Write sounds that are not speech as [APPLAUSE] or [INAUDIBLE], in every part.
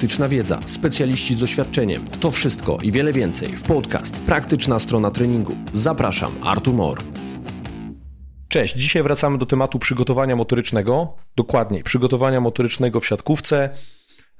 praktyczna wiedza, specjaliści z doświadczeniem. To wszystko i wiele więcej w podcast Praktyczna strona treningu. Zapraszam, Artur Mor. Cześć, dzisiaj wracamy do tematu przygotowania motorycznego, dokładniej przygotowania motorycznego w siatkówce.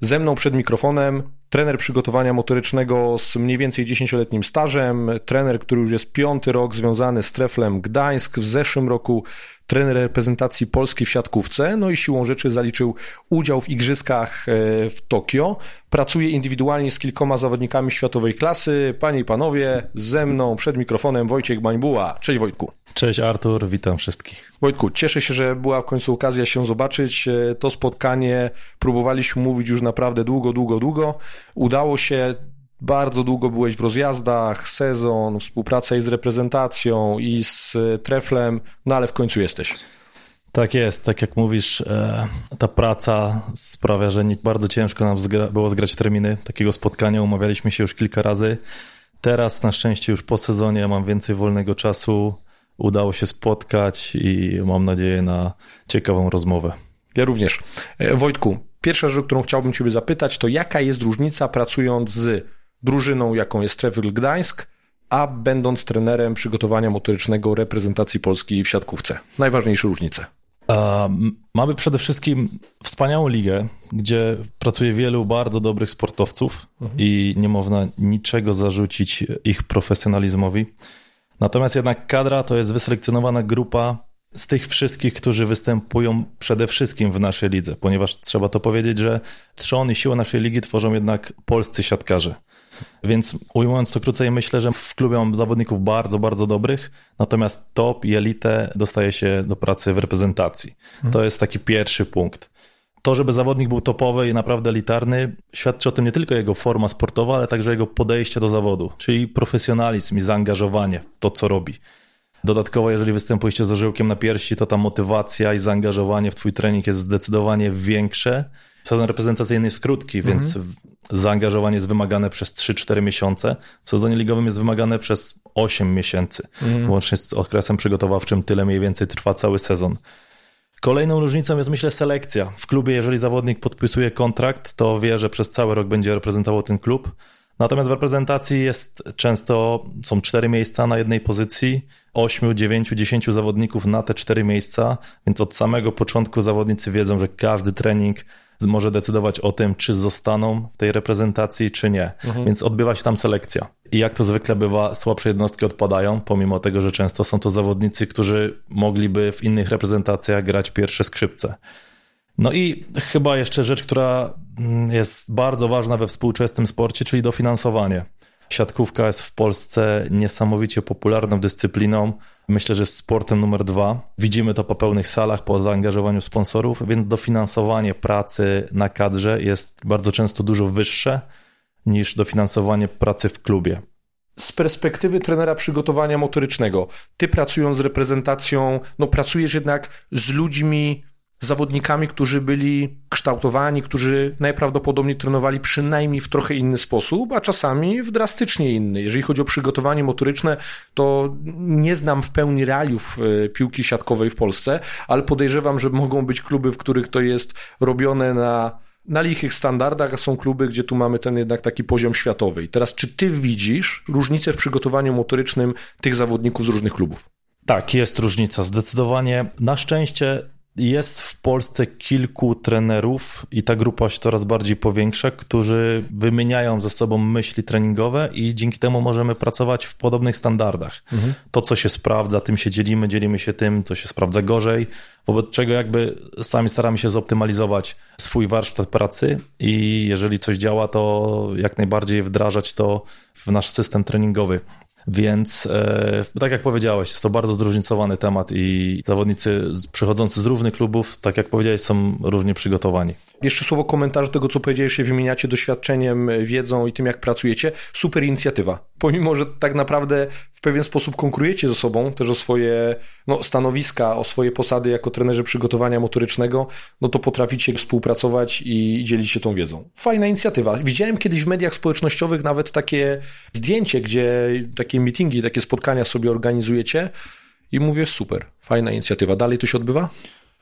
Ze mną przed mikrofonem trener przygotowania motorycznego z mniej więcej 10-letnim stażem, trener, który już jest piąty rok związany z Treflem Gdańsk, w zeszłym roku trener reprezentacji Polski w siatkówce, no i siłą rzeczy zaliczył udział w igrzyskach e, w Tokio. Pracuje indywidualnie z kilkoma zawodnikami światowej klasy. Panie i panowie, ze mną przed mikrofonem Wojciech Bańbuła. Cześć Wojtku. Cześć Artur, witam wszystkich. Wojtku, cieszę się, że była w końcu okazja się zobaczyć. E, to spotkanie próbowaliśmy mówić już naprawdę długo, długo, długo. Udało się. Bardzo długo byłeś w rozjazdach, sezon, współpraca i z reprezentacją, i z Treflem, no ale w końcu jesteś. Tak jest, tak jak mówisz, e, ta praca sprawia, że bardzo ciężko nam było zgrać terminy takiego spotkania. Umawialiśmy się już kilka razy. Teraz na szczęście już po sezonie mam więcej wolnego czasu. Udało się spotkać i mam nadzieję na ciekawą rozmowę. Ja również. E, Wojtku, pierwsza rzecz, którą chciałbym Ciebie zapytać, to jaka jest różnica pracując z drużyną, jaką jest Trevor Gdańsk, a będąc trenerem przygotowania motorycznego reprezentacji Polski w siatkówce? Najważniejsze różnice. Mamy przede wszystkim wspaniałą ligę, gdzie pracuje wielu bardzo dobrych sportowców mhm. i nie można niczego zarzucić ich profesjonalizmowi. Natomiast jednak kadra to jest wyselekcjonowana grupa z tych wszystkich, którzy występują przede wszystkim w naszej lidze, ponieważ trzeba to powiedzieć, że trzon i siłę naszej ligi tworzą jednak polscy siatkarze. Więc ujmując to krócej, myślę, że w klubie mam zawodników bardzo, bardzo dobrych, natomiast top i elitę dostaje się do pracy w reprezentacji. Mhm. To jest taki pierwszy punkt. To, żeby zawodnik był topowy i naprawdę elitarny, świadczy o tym nie tylko jego forma sportowa, ale także jego podejście do zawodu, czyli profesjonalizm i zaangażowanie w to, co robi. Dodatkowo, jeżeli występujecie z orzełkiem na piersi, to ta motywacja i zaangażowanie w twój trening jest zdecydowanie większe. Sezon reprezentacyjny jest krótki, mhm. więc zaangażowanie jest wymagane przez 3-4 miesiące. W sezonie ligowym jest wymagane przez 8 miesięcy, mhm. łącznie z okresem przygotowawczym. Tyle mniej więcej trwa cały sezon. Kolejną różnicą jest, myślę, selekcja. W klubie, jeżeli zawodnik podpisuje kontrakt, to wie, że przez cały rok będzie reprezentował ten klub. Natomiast w reprezentacji jest często, są cztery miejsca na jednej pozycji, ośmiu, dziewięciu, dziesięciu zawodników na te cztery miejsca, więc od samego początku zawodnicy wiedzą, że każdy trening może decydować o tym, czy zostaną w tej reprezentacji, czy nie. Mhm. Więc odbywa się tam selekcja. I jak to zwykle bywa, słabsze jednostki odpadają, pomimo tego, że często są to zawodnicy, którzy mogliby w innych reprezentacjach grać pierwsze skrzypce. No i chyba jeszcze rzecz, która mm, jest bardzo ważna we współczesnym sporcie, czyli dofinansowanie. Siatkówka jest w Polsce niesamowicie popularną dyscypliną. Myślę, że jest sportem numer dwa. Widzimy to po pełnych salach, po zaangażowaniu sponsorów, więc dofinansowanie pracy na kadrze jest bardzo często dużo wyższe niż dofinansowanie pracy w klubie. Z perspektywy trenera przygotowania motorycznego, ty pracując z reprezentacją, no pracujesz jednak z ludźmi zawodnikami, którzy byli kształtowani, którzy najprawdopodobniej trenowali przynajmniej w trochę inny sposób, a czasami w drastycznie inny. Jeżeli chodzi o przygotowanie motoryczne, to nie znam w pełni realiów e, piłki siatkowej w Polsce, ale podejrzewam, że mogą być kluby, w których to jest robione na na lichych standardach, a są kluby, gdzie tu mamy ten jednak taki poziom światowy. I teraz, czy ty widzisz różnicę w przygotowaniu motorycznym tych zawodników z różnych klubów? Tak, jest różnica. Zdecydowanie. Na szczęście jest w Polsce kilku trenerów i ta grupa się coraz bardziej powiększa, którzy wymieniają ze sobą myśli treningowe i dzięki temu możemy pracować w podobnych standardach. Mhm. To, co się sprawdza, tym się dzielimy, dzielimy się tym, co się sprawdza gorzej, wobec czego jakby sami staramy się zoptymalizować swój warsztat pracy i jeżeli coś działa, to jak najbardziej wdrażać to w nasz system treningowy. Więc e, tak jak powiedziałeś, jest to bardzo zróżnicowany temat i zawodnicy przychodzący z różnych klubów, tak jak powiedziałeś, są różnie przygotowani. Jeszcze słowo komentarz tego, co powiedziałeś, się wymieniacie doświadczeniem, wiedzą i tym, jak pracujecie. Super inicjatywa. Pomimo, że tak naprawdę w pewien sposób konkurujecie ze sobą, też o swoje no, stanowiska, o swoje posady jako trenerzy przygotowania motorycznego, no to potraficie współpracować i dzielić się tą wiedzą. Fajna inicjatywa. Widziałem kiedyś w mediach społecznościowych nawet takie zdjęcie, gdzie takie meetingi, takie spotkania sobie organizujecie i mówię, super, fajna inicjatywa. Dalej to się odbywa?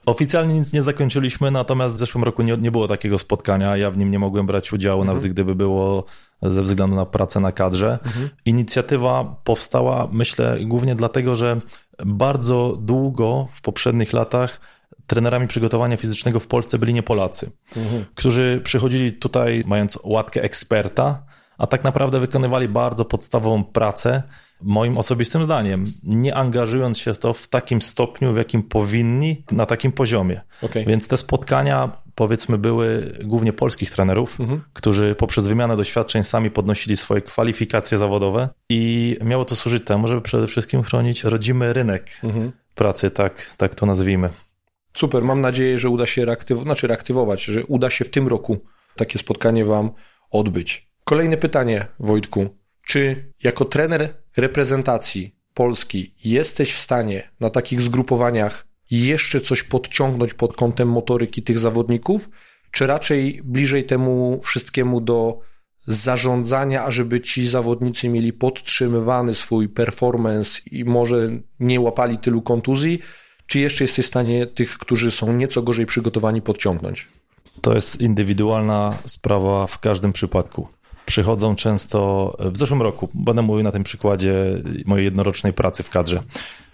Oficjalnie nic nie zakończyliśmy, natomiast w zeszłym roku nie, nie było takiego spotkania. Ja w nim nie mogłem brać udziału, mhm. nawet gdyby było ze względu na pracę na kadrze. Mhm. Inicjatywa powstała, myślę, głównie dlatego, że bardzo długo w poprzednich latach trenerami przygotowania fizycznego w Polsce byli nie Polacy, mhm. którzy przychodzili tutaj mając łatkę eksperta, a tak naprawdę wykonywali bardzo podstawową pracę, moim osobistym zdaniem, nie angażując się w to w takim stopniu, w jakim powinni, na takim poziomie. Okay. Więc te spotkania, powiedzmy, były głównie polskich trenerów, mhm. którzy poprzez wymianę doświadczeń sami podnosili swoje kwalifikacje zawodowe i miało to służyć temu, żeby przede wszystkim chronić rodzimy rynek mhm. pracy, tak, tak to nazwijmy. Super, mam nadzieję, że uda się reaktyw- znaczy reaktywować, że uda się w tym roku takie spotkanie Wam odbyć. Kolejne pytanie, Wojtku. Czy jako trener reprezentacji Polski jesteś w stanie na takich zgrupowaniach jeszcze coś podciągnąć pod kątem motoryki tych zawodników, czy raczej bliżej temu wszystkiemu do zarządzania, ażeby ci zawodnicy mieli podtrzymywany swój performance i może nie łapali tylu kontuzji, czy jeszcze jesteś w stanie tych, którzy są nieco gorzej przygotowani, podciągnąć? To jest indywidualna sprawa w każdym przypadku. Przychodzą często, w zeszłym roku, będę mówił na tym przykładzie mojej jednorocznej pracy w kadrze.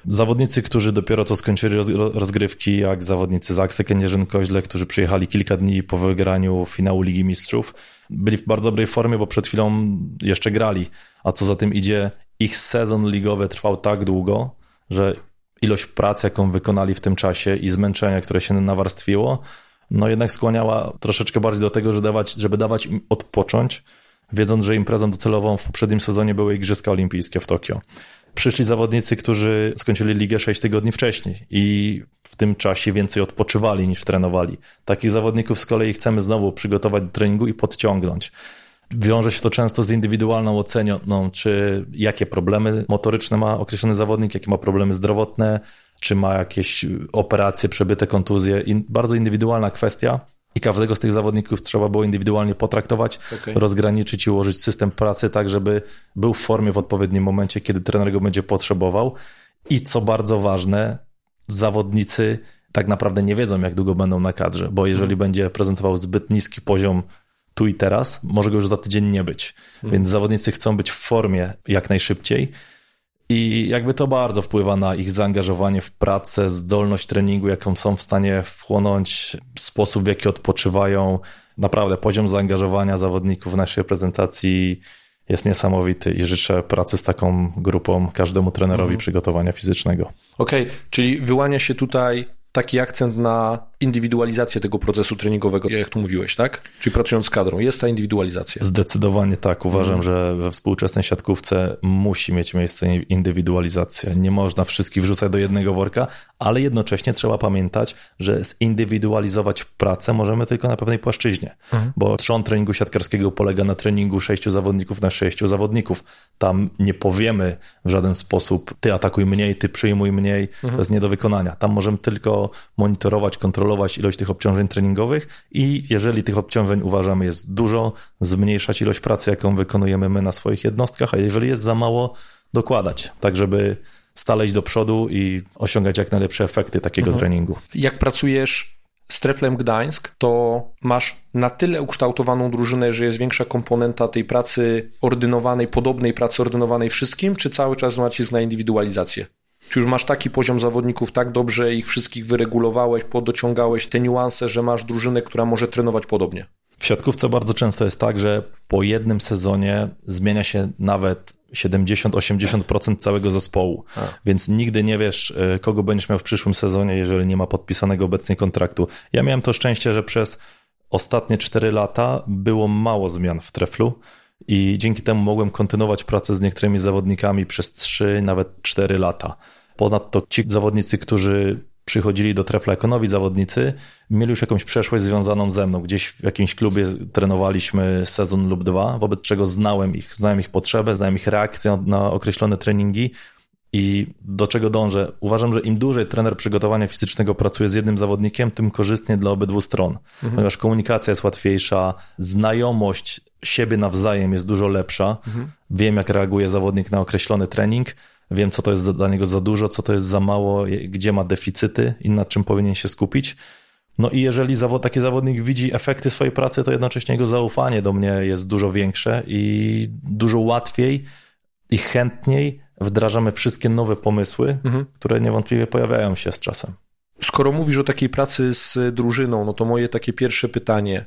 Zawodnicy, którzy dopiero co skończyli rozgrywki, jak zawodnicy z Aksy Kędzierzyn-Koźle, którzy przyjechali kilka dni po wygraniu finału Ligi Mistrzów, byli w bardzo dobrej formie, bo przed chwilą jeszcze grali. A co za tym idzie, ich sezon ligowy trwał tak długo, że ilość pracy, jaką wykonali w tym czasie i zmęczenia, które się nawarstwiło, no jednak skłaniała troszeczkę bardziej do tego, żeby dawać, żeby dawać im odpocząć, wiedząc, że imprezą docelową w poprzednim sezonie były Igrzyska Olimpijskie w Tokio. Przyszli zawodnicy, którzy skończyli ligę 6 tygodni wcześniej i w tym czasie więcej odpoczywali niż trenowali. Takich zawodników z kolei chcemy znowu przygotować do treningu i podciągnąć. Wiąże się to często z indywidualną oceną, czy jakie problemy motoryczne ma określony zawodnik, jakie ma problemy zdrowotne, czy ma jakieś operacje, przebyte kontuzje. bardzo indywidualna kwestia. I każdego z tych zawodników trzeba było indywidualnie potraktować, okay. rozgraniczyć i ułożyć system pracy tak, żeby był w formie w odpowiednim momencie, kiedy trener go będzie potrzebował. I co bardzo ważne, zawodnicy tak naprawdę nie wiedzą, jak długo będą na kadrze, bo jeżeli hmm. będzie prezentował zbyt niski poziom tu i teraz, może go już za tydzień nie być. Hmm. Więc zawodnicy chcą być w formie jak najszybciej. I jakby to bardzo wpływa na ich zaangażowanie w pracę, zdolność treningu, jaką są w stanie wchłonąć, sposób w jaki odpoczywają. Naprawdę poziom zaangażowania zawodników w naszej prezentacji jest niesamowity i życzę pracy z taką grupą każdemu trenerowi mhm. przygotowania fizycznego. Okej, okay, czyli wyłania się tutaj taki akcent na indywidualizację tego procesu treningowego, jak tu mówiłeś, tak? Czyli pracując z kadrą, jest ta indywidualizacja. Zdecydowanie tak. Uważam, mhm. że we współczesnej siatkówce musi mieć miejsce indywidualizacja. Nie można wszystkich wrzucać do jednego worka, ale jednocześnie trzeba pamiętać, że zindywidualizować pracę możemy tylko na pewnej płaszczyźnie, mhm. bo trzon treningu siatkarskiego polega na treningu sześciu zawodników na sześciu zawodników. Tam nie powiemy w żaden sposób, ty atakuj mniej, ty przyjmuj mniej, mhm. to jest nie do wykonania. Tam możemy tylko monitorować, kontrolować ilość tych obciążeń treningowych i jeżeli tych obciążeń uważamy jest dużo, zmniejszać ilość pracy, jaką wykonujemy my na swoich jednostkach, a jeżeli jest za mało, dokładać, tak żeby stale iść do przodu i osiągać jak najlepsze efekty takiego mhm. treningu. Jak pracujesz z Treflem Gdańsk, to masz na tyle ukształtowaną drużynę, że jest większa komponenta tej pracy ordynowanej, podobnej pracy ordynowanej wszystkim, czy cały czas nacisk na indywidualizację? Czy już masz taki poziom zawodników, tak dobrze ich wszystkich wyregulowałeś, podociągałeś te niuanse, że masz drużynę, która może trenować podobnie? W siatkówce bardzo często jest tak, że po jednym sezonie zmienia się nawet 70-80% całego zespołu, A. więc nigdy nie wiesz, e, kogo będziesz miał w przyszłym sezonie, jeżeli nie ma podpisanego obecnie kontraktu. Ja miałem to szczęście, że przez ostatnie 4 lata było mało zmian w treflu i dzięki temu mogłem kontynuować pracę z niektórymi zawodnikami przez 3, nawet 4 lata. Ponadto ci zawodnicy, którzy przychodzili do Trefla jako nowi zawodnicy, mieli już jakąś przeszłość związaną ze mną. Gdzieś w jakimś klubie trenowaliśmy sezon lub dwa, wobec czego znałem ich, znałem ich potrzebę, znałem ich reakcję na określone treningi i do czego dążę? Uważam, że im dłużej trener przygotowania fizycznego pracuje z jednym zawodnikiem, tym korzystnie dla obydwu stron, mhm. ponieważ komunikacja jest łatwiejsza, znajomość siebie nawzajem jest dużo lepsza. Mhm. Wiem, jak reaguje zawodnik na określony trening, wiem, co to jest dla niego za dużo, co to jest za mało, gdzie ma deficyty i nad czym powinien się skupić. No i jeżeli zawod, taki zawodnik widzi efekty swojej pracy, to jednocześnie jego zaufanie do mnie jest dużo większe i dużo łatwiej i chętniej wdrażamy wszystkie nowe pomysły, mhm. które niewątpliwie pojawiają się z czasem. Skoro mówisz o takiej pracy z drużyną, no to moje takie pierwsze pytanie.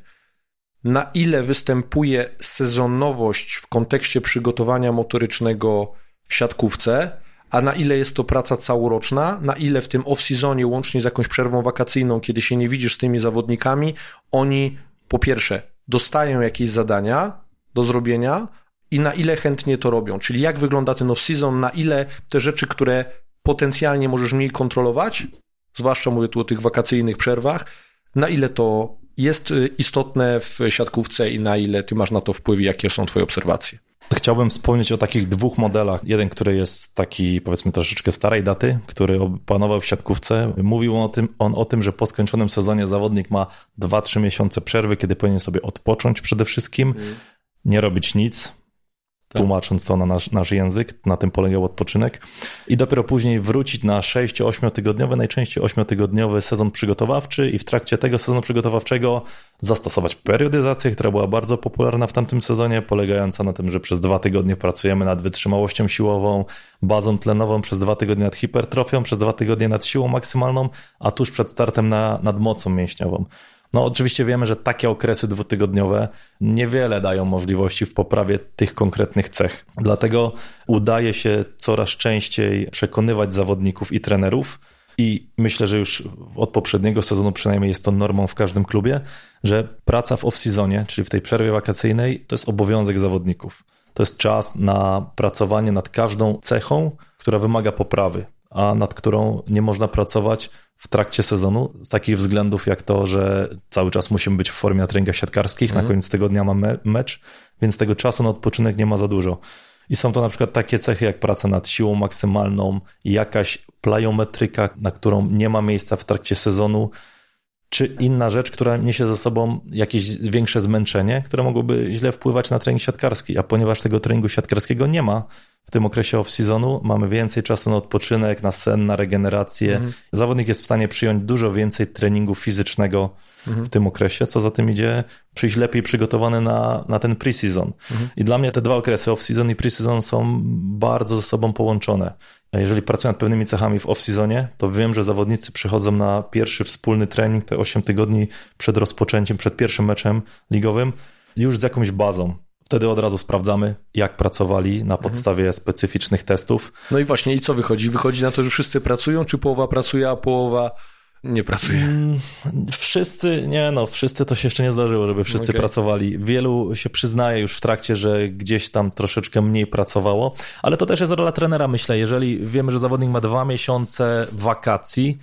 Na ile występuje sezonowość w kontekście przygotowania motorycznego w siatkówce, a na ile jest to praca całoroczna, na ile w tym off-seasonie, łącznie z jakąś przerwą wakacyjną, kiedy się nie widzisz z tymi zawodnikami, oni po pierwsze dostają jakieś zadania do zrobienia i na ile chętnie to robią. Czyli jak wygląda ten off-season, na ile te rzeczy, które potencjalnie możesz mniej kontrolować, zwłaszcza mówię tu o tych wakacyjnych przerwach, na ile to jest y, istotne w siatkówce i na ile ty masz na to wpływ i jakie są twoje obserwacje? Chciałbym wspomnieć o takich dwóch modelach. Jeden, który jest taki, powiedzmy, troszeczkę starej daty, który panował w siatkówce. Mówił on o tym, on o tym że po skończonym sezonie zawodnik ma 2-3 miesiące przerwy, kiedy powinien sobie odpocząć przede wszystkim, mm. nie robić nic, tak. tłumacząc to na nasz, nasz język, na tym polegał odpoczynek. I dopiero później wrócić na 6-8 tygodniowy, najczęściej 8 tygodniowy sezon przygotowawczy i w trakcie tego sezonu przygotowawczego zastosować periodyzację, która była bardzo popularna w tamtym sezonie, polegająca na tym, że przez dwa tygodnie pracujemy nad wytrzymałością siłową, bazą tlenową, przez dwa tygodnie nad hipertrofią, przez dwa tygodnie nad siłą maksymalną, a tuż przed startem na, nad mocą mięśniową. No, oczywiście wiemy, że takie okresy dwutygodniowe niewiele dają możliwości w poprawie tych konkretnych cech. Dlatego udaje się coraz częściej przekonywać zawodników i trenerów, i myślę, że już od poprzedniego sezonu przynajmniej jest to normą w każdym klubie, że praca w off-seasonie, czyli w tej przerwie wakacyjnej, to jest obowiązek zawodników. To jest czas na pracowanie nad każdą cechą, która wymaga poprawy, a nad którą nie można pracować w trakcie sezonu z takich względów jak to, że cały czas musimy być w formie na treningach siatkarskich, mm. na koniec tygodnia mamy mecz, więc tego czasu na odpoczynek nie ma za dużo. I są to na przykład takie cechy jak praca nad siłą maksymalną, jakaś plyometryka, na którą nie ma miejsca w trakcie sezonu, czy inna rzecz, która niesie ze sobą jakieś większe zmęczenie, które mogłoby źle wpływać na trening siatkarski. A ponieważ tego treningu siatkarskiego nie ma w tym okresie off-seasonu, mamy więcej czasu na odpoczynek, na sen, na regenerację. Mhm. Zawodnik jest w stanie przyjąć dużo więcej treningu fizycznego mhm. w tym okresie, co za tym idzie, przyjść lepiej przygotowany na, na ten pre-season. Mhm. I dla mnie te dwa okresy, off-season i pre-season, są bardzo ze sobą połączone. Jeżeli pracuję nad pewnymi cechami w off-seasonie, to wiem, że zawodnicy przychodzą na pierwszy wspólny trening, te 8 tygodni przed rozpoczęciem, przed pierwszym meczem ligowym, już z jakąś bazą. Wtedy od razu sprawdzamy, jak pracowali na mhm. podstawie mhm. specyficznych testów. No i właśnie, i co wychodzi? Wychodzi na to, że wszyscy pracują, czy połowa pracuje, a połowa nie pracuje. Mm, wszyscy, nie no, wszyscy to się jeszcze nie zdarzyło, żeby wszyscy okay. pracowali. Wielu się przyznaje już w trakcie, że gdzieś tam troszeczkę mniej pracowało, ale to też jest rola trenera, myślę. Jeżeli wiemy, że zawodnik ma dwa miesiące wakacji,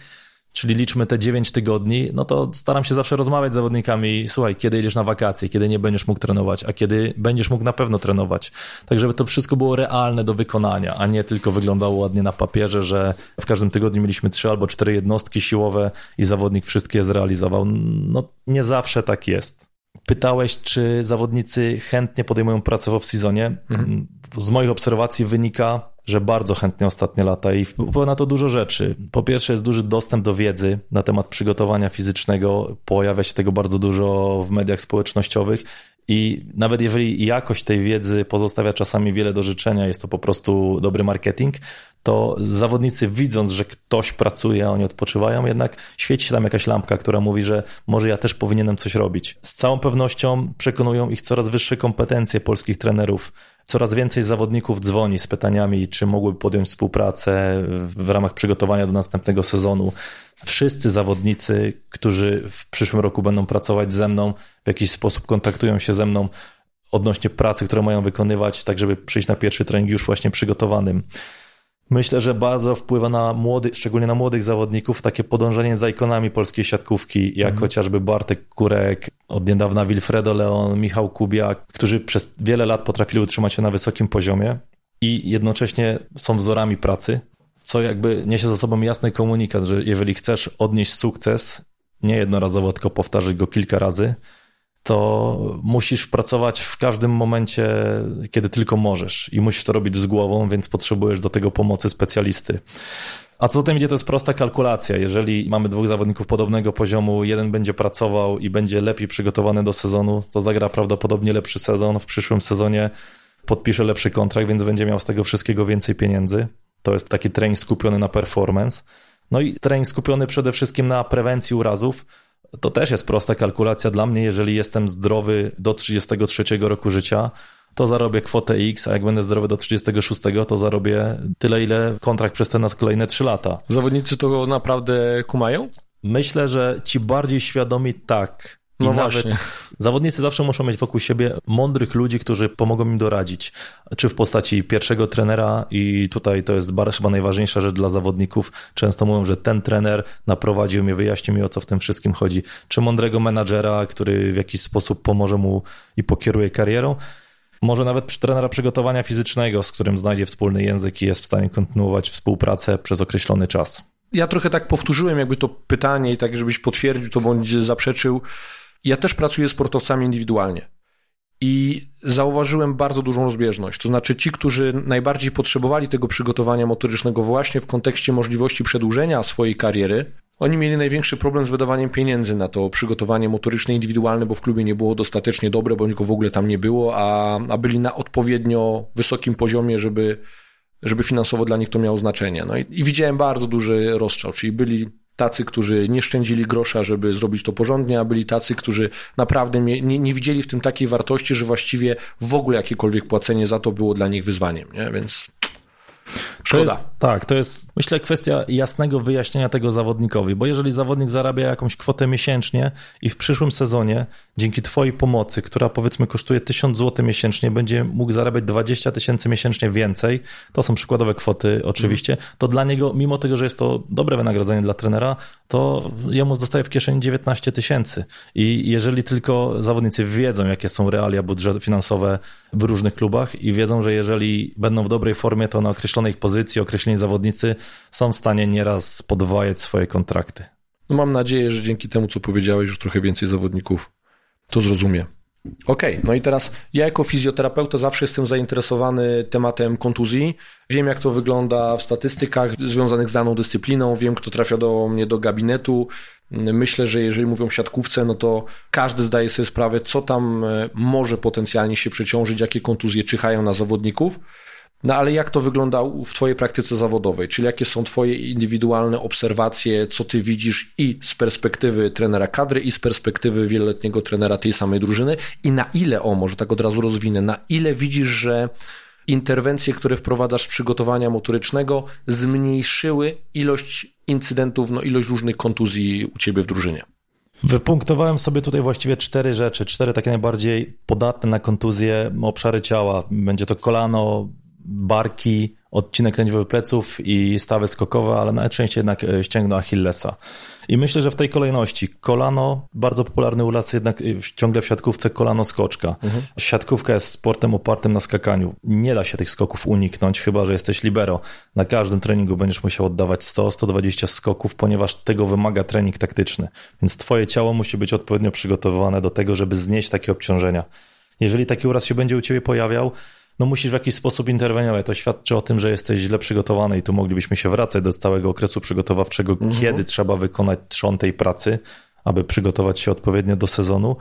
czyli liczmy te 9 tygodni, no to staram się zawsze rozmawiać z zawodnikami, słuchaj, kiedy idziesz na wakacje, kiedy nie będziesz mógł trenować, a kiedy będziesz mógł na pewno trenować. Tak, żeby to wszystko było realne do wykonania, a nie tylko wyglądało ładnie na papierze, że w każdym tygodniu mieliśmy trzy albo cztery jednostki siłowe i zawodnik wszystkie zrealizował. No nie zawsze tak jest. Pytałeś, czy zawodnicy chętnie podejmują pracę w off-seasonie. Mhm. Z moich obserwacji wynika, że bardzo chętnie ostatnie lata i wpływa na to dużo rzeczy. Po pierwsze jest duży dostęp do wiedzy na temat przygotowania fizycznego, pojawia się tego bardzo dużo w mediach społecznościowych i nawet jeżeli jakość tej wiedzy pozostawia czasami wiele do życzenia, jest to po prostu dobry marketing, to zawodnicy widząc, że ktoś pracuje, a oni odpoczywają, jednak świeci się tam jakaś lampka, która mówi, że może ja też powinienem coś robić. Z całą pewnością przekonują ich coraz wyższe kompetencje polskich trenerów. Coraz więcej zawodników dzwoni z pytaniami, czy mogłyby podjąć współpracę w ramach przygotowania do następnego sezonu. Wszyscy zawodnicy, którzy w przyszłym roku będą pracować ze mną, w jakiś sposób kontaktują się ze mną odnośnie pracy, które mają wykonywać, tak żeby przyjść na pierwszy trening już właśnie przygotowanym. Myślę, że bardzo wpływa na młodych, szczególnie na młodych zawodników, takie podążanie za ikonami polskiej siatkówki, jak mhm. chociażby Bartek Kurek, od niedawna Wilfredo Leon, Michał Kubiak, którzy przez wiele lat potrafili utrzymać się na wysokim poziomie i jednocześnie są wzorami pracy, co jakby niesie za sobą jasny komunikat, że jeżeli chcesz odnieść sukces, nie jednorazowo, tylko powtarzać go kilka razy, to musisz pracować w każdym momencie, kiedy tylko możesz i musisz to robić z głową, więc potrzebujesz do tego pomocy specjalisty. A co za tym idzie, to jest prosta kalkulacja. Jeżeli mamy dwóch zawodników podobnego poziomu, jeden będzie pracował i będzie lepiej przygotowany do sezonu, to zagra prawdopodobnie lepszy sezon. W przyszłym sezonie podpisze lepszy kontrakt, więc będzie miał z tego wszystkiego więcej pieniędzy. To jest taki trening skupiony na performance. No i trening skupiony przede wszystkim na prewencji urazów. To też jest prosta kalkulacja dla mnie. Jeżeli jestem zdrowy do 33 roku życia, to zarobię kwotę X, a jak będę zdrowy do 36, to zarobię tyle, ile kontrakt przez te nas kolejne 3 lata. Zawodnicy to naprawdę kumają? Myślę, że ci bardziej świadomi tak. I no właśnie. Zawodnicy zawsze muszą mieć wokół siebie mądrych ludzi, którzy pomogą im doradzić. Czy w postaci pierwszego trenera, i tutaj to jest chyba najważniejsza rzecz dla zawodników. Często mówią, że ten trener naprowadził mnie, wyjaśnił mi o co w tym wszystkim chodzi. Czy mądrego menadżera, który w jakiś sposób pomoże mu i pokieruje karierą może nawet trenera przygotowania fizycznego, z którym znajdzie wspólny język i jest w stanie kontynuować współpracę przez określony czas. Ja trochę tak powtórzyłem jakby to pytanie i tak, żebyś potwierdził to bądź zaprzeczył. Ja też pracuję z sportowcami indywidualnie. I zauważyłem bardzo dużą rozbieżność. To znaczy, ci, którzy najbardziej potrzebowali tego przygotowania motorycznego, właśnie w kontekście możliwości przedłużenia swojej kariery, oni mieli największy problem z wydawaniem pieniędzy na to przygotowanie motoryczne indywidualne, bo w klubie nie było dostatecznie dobre, bądź go w ogóle tam nie było, a, a byli na odpowiednio wysokim poziomie, żeby, żeby finansowo dla nich to miało znaczenie. No i, i widziałem bardzo duży rozstrzał, czyli byli tacy, którzy nie szczędzili grosza, żeby zrobić to porządnie, a byli tacy, którzy naprawdę nie, nie, widzieli w tym takiej wartości, że właściwie w ogóle jakiekolwiek płacenie za to było dla nich wyzwaniem. Nie? Więc Szkoda. To jest, tak, to jest myślę kwestia jasnego wyjaśnienia tego zawodnikowi, bo jeżeli zawodnik zarabia jakąś kwotę miesięcznie i w przyszłym sezonie dzięki twojej pomocy, która powiedzmy kosztuje 1000 zł miesięcznie, będzie mógł zarabiać 20 tysięcy miesięcznie więcej, to są przykładowe kwoty oczywiście, to dla niego, mimo tego, że jest to dobre wynagrodzenie dla trenera, to jemu zostaje w kieszeni 19 tysięcy i jeżeli tylko zawodnicy wiedzą, jakie są realia budżety finansowe w różnych klubach i wiedzą, że jeżeli będą w dobrej formie, to na określonej pozycji określeni zawodnicy są w stanie nieraz podwajać swoje kontrakty. No mam nadzieję, że dzięki temu, co powiedziałeś, już trochę więcej zawodników to zrozumie. Okej, okay, no i teraz ja jako fizjoterapeuta zawsze jestem zainteresowany tematem kontuzji. Wiem, jak to wygląda w statystykach związanych z daną dyscypliną, wiem, kto trafia do mnie do gabinetu. Myślę, że jeżeli mówią siatkówce, no to każdy zdaje sobie sprawę, co tam e, może potencjalnie się przeciążyć, jakie kontuzje czyhają na zawodników. No ale jak to wygląda w Twojej praktyce zawodowej? Czyli jakie są Twoje indywidualne obserwacje, co Ty widzisz i z perspektywy trenera kadry, i z perspektywy wieloletniego trenera tej samej drużyny? I na ile, o może tak od razu rozwinę, na ile widzisz, że interwencje, które wprowadzasz z przygotowania motorycznego, zmniejszyły ilość incydentów, no ilość różnych kontuzji u Ciebie w drużynie? Wypunktowałem sobie tutaj właściwie cztery rzeczy, cztery takie najbardziej podatne na kontuzje obszary ciała. Będzie to kolano, barki, odcinek lędźwiowy pleców i stawy skokowe, ale najczęściej jednak e, ścięgno Achillesa. I myślę, że w tej kolejności kolano, bardzo popularny u nas jednak e, ciągle w siatkówce kolano skoczka. Mhm. Siatkówka jest sportem opartym na skakaniu. Nie da się tych skoków uniknąć, chyba że jesteś libero. Na każdym treningu będziesz musiał oddawać 100-120 skoków, ponieważ tego wymaga trening taktyczny. Więc twoje ciało musi być odpowiednio przygotowane do tego, żeby znieść takie obciążenia. Jeżeli taki uraz się będzie u ciebie pojawiał, no musisz w jakiś sposób interweniować. To świadczy o tym, że jesteś źle przygotowany i tu moglibyśmy się wracać do całego okresu przygotowawczego, mhm. kiedy trzeba wykonać trzon tej pracy, aby przygotować się odpowiednio do sezonu.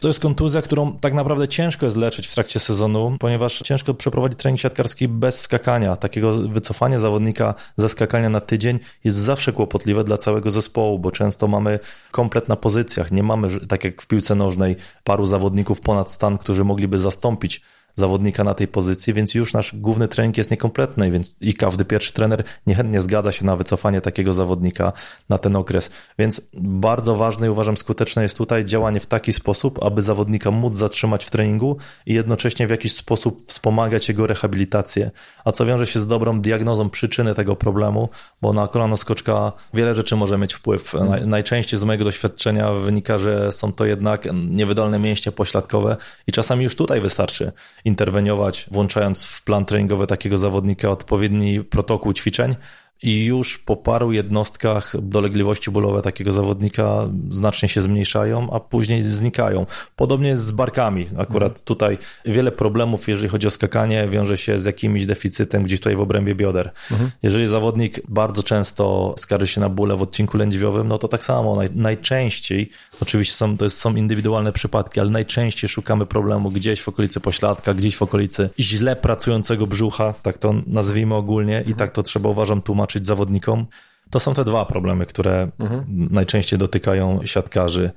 To jest kontuzja, którą tak naprawdę ciężko jest leczyć w trakcie sezonu, ponieważ ciężko przeprowadzić trening siatkarski bez skakania. Takiego wycofania zawodnika ze skakania na tydzień jest zawsze kłopotliwe dla całego zespołu, bo często mamy komplet na pozycjach. Nie mamy, tak jak w piłce nożnej, paru zawodników ponad stan, którzy mogliby zastąpić zawodnika na tej pozycji, więc już nasz główny trening jest niekompletny, więc i każdy pierwszy trener niechętnie zgadza się na wycofanie takiego zawodnika na ten okres. Więc bardzo ważne i uważam skuteczne jest tutaj działanie w taki sposób, aby zawodnika móc zatrzymać w treningu i jednocześnie w jakiś sposób wspomagać jego rehabilitację. A co wiąże się z dobrą diagnozą przyczyny tego problemu, bo na kolano skoczka wiele rzeczy może mieć wpływ. Mhm. Najczęściej z mojego doświadczenia wynika, że są to jednak niewydolne mięśnie pośladkowe i czasami już tutaj wystarczy interweniować, włączając w plan treningowy takiego zawodnika odpowiedni protokół ćwiczeń i już po paru jednostkach dolegliwości bólowe takiego zawodnika znacznie się zmniejszają, a później znikają. Podobnie jest z barkami. Akurat mhm. tutaj wiele problemów, jeżeli chodzi o skakanie, wiąże się z jakimś deficytem gdzieś tutaj w obrębie bioder. Mhm. Jeżeli zawodnik bardzo często skarży się na bóle w odcinku lędźwiowym, no to tak samo naj, najczęściej, oczywiście są, to jest, są indywidualne przypadki, ale najczęściej szukamy problemu gdzieś w okolicy pośladka, gdzieś w okolicy źle pracującego brzucha, tak to nazwijmy ogólnie i tak to trzeba uważam tłumaczyć zawodnikom. To są te dwa problemy, które mhm. najczęściej dotykają siatkarzy.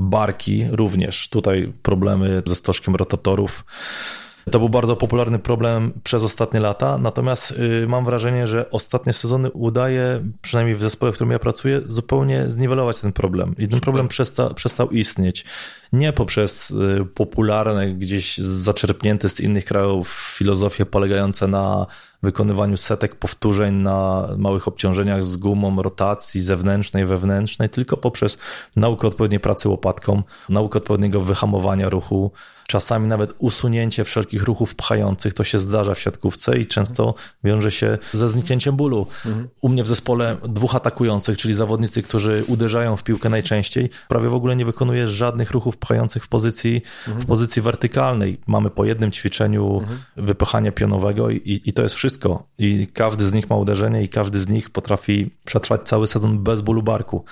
Barki również. Tutaj problemy ze stożkiem rotatorów. To był bardzo popularny problem przez ostatnie lata, natomiast y, mam wrażenie, że ostatnie sezony udaje, przynajmniej w zespole, w którym ja pracuję, zupełnie zniwelować ten problem. I ten problem przesta, przestał istnieć. Nie poprzez y, popularne, gdzieś zaczerpnięte z innych krajów filozofie polegające na wykonywaniu setek powtórzeń na małych obciążeniach z gumą rotacji zewnętrznej, wewnętrznej, tylko poprzez naukę odpowiedniej pracy łopatką, naukę odpowiedniego wyhamowania ruchu, czasami nawet usunięcie wszelkich ruchów pchających. To się zdarza w siatkówce i często wiąże się ze zniknięciem bólu. U mnie w zespole dwóch atakujących, czyli zawodnicy, którzy uderzają w piłkę najczęściej, prawie w ogóle nie wykonuje żadnych ruchów pchających w pozycji, w pozycji wertykalnej. Mamy po jednym ćwiczeniu wypychania pionowego i, i to jest wszystko. I każdy z nich ma uderzenie i każdy z nich potrafi przetrwać cały sezon bez bólu barku.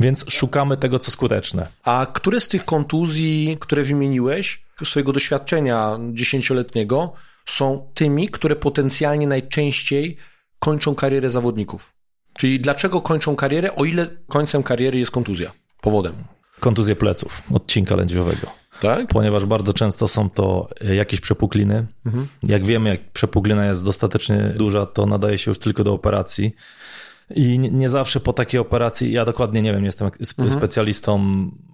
Więc szukamy tego, co skuteczne. A które z tych kontuzji, które wymieniłeś, swojego doświadczenia dziesięcioletniego są tymi, które potencjalnie najczęściej kończą karierę zawodników. Czyli dlaczego kończą karierę, o ile końcem kariery jest kontuzja, powodem? Kontuzje pleców, odcinka lędźwiowego. Tak? Ponieważ bardzo często są to jakieś przepukliny. Mhm. Jak wiemy, jak przepuklina jest dostatecznie duża, to nadaje się już tylko do operacji. I nie, zawsze po takiej operacji, ja dokładnie nie wiem, nie jestem mhm. specjalistą,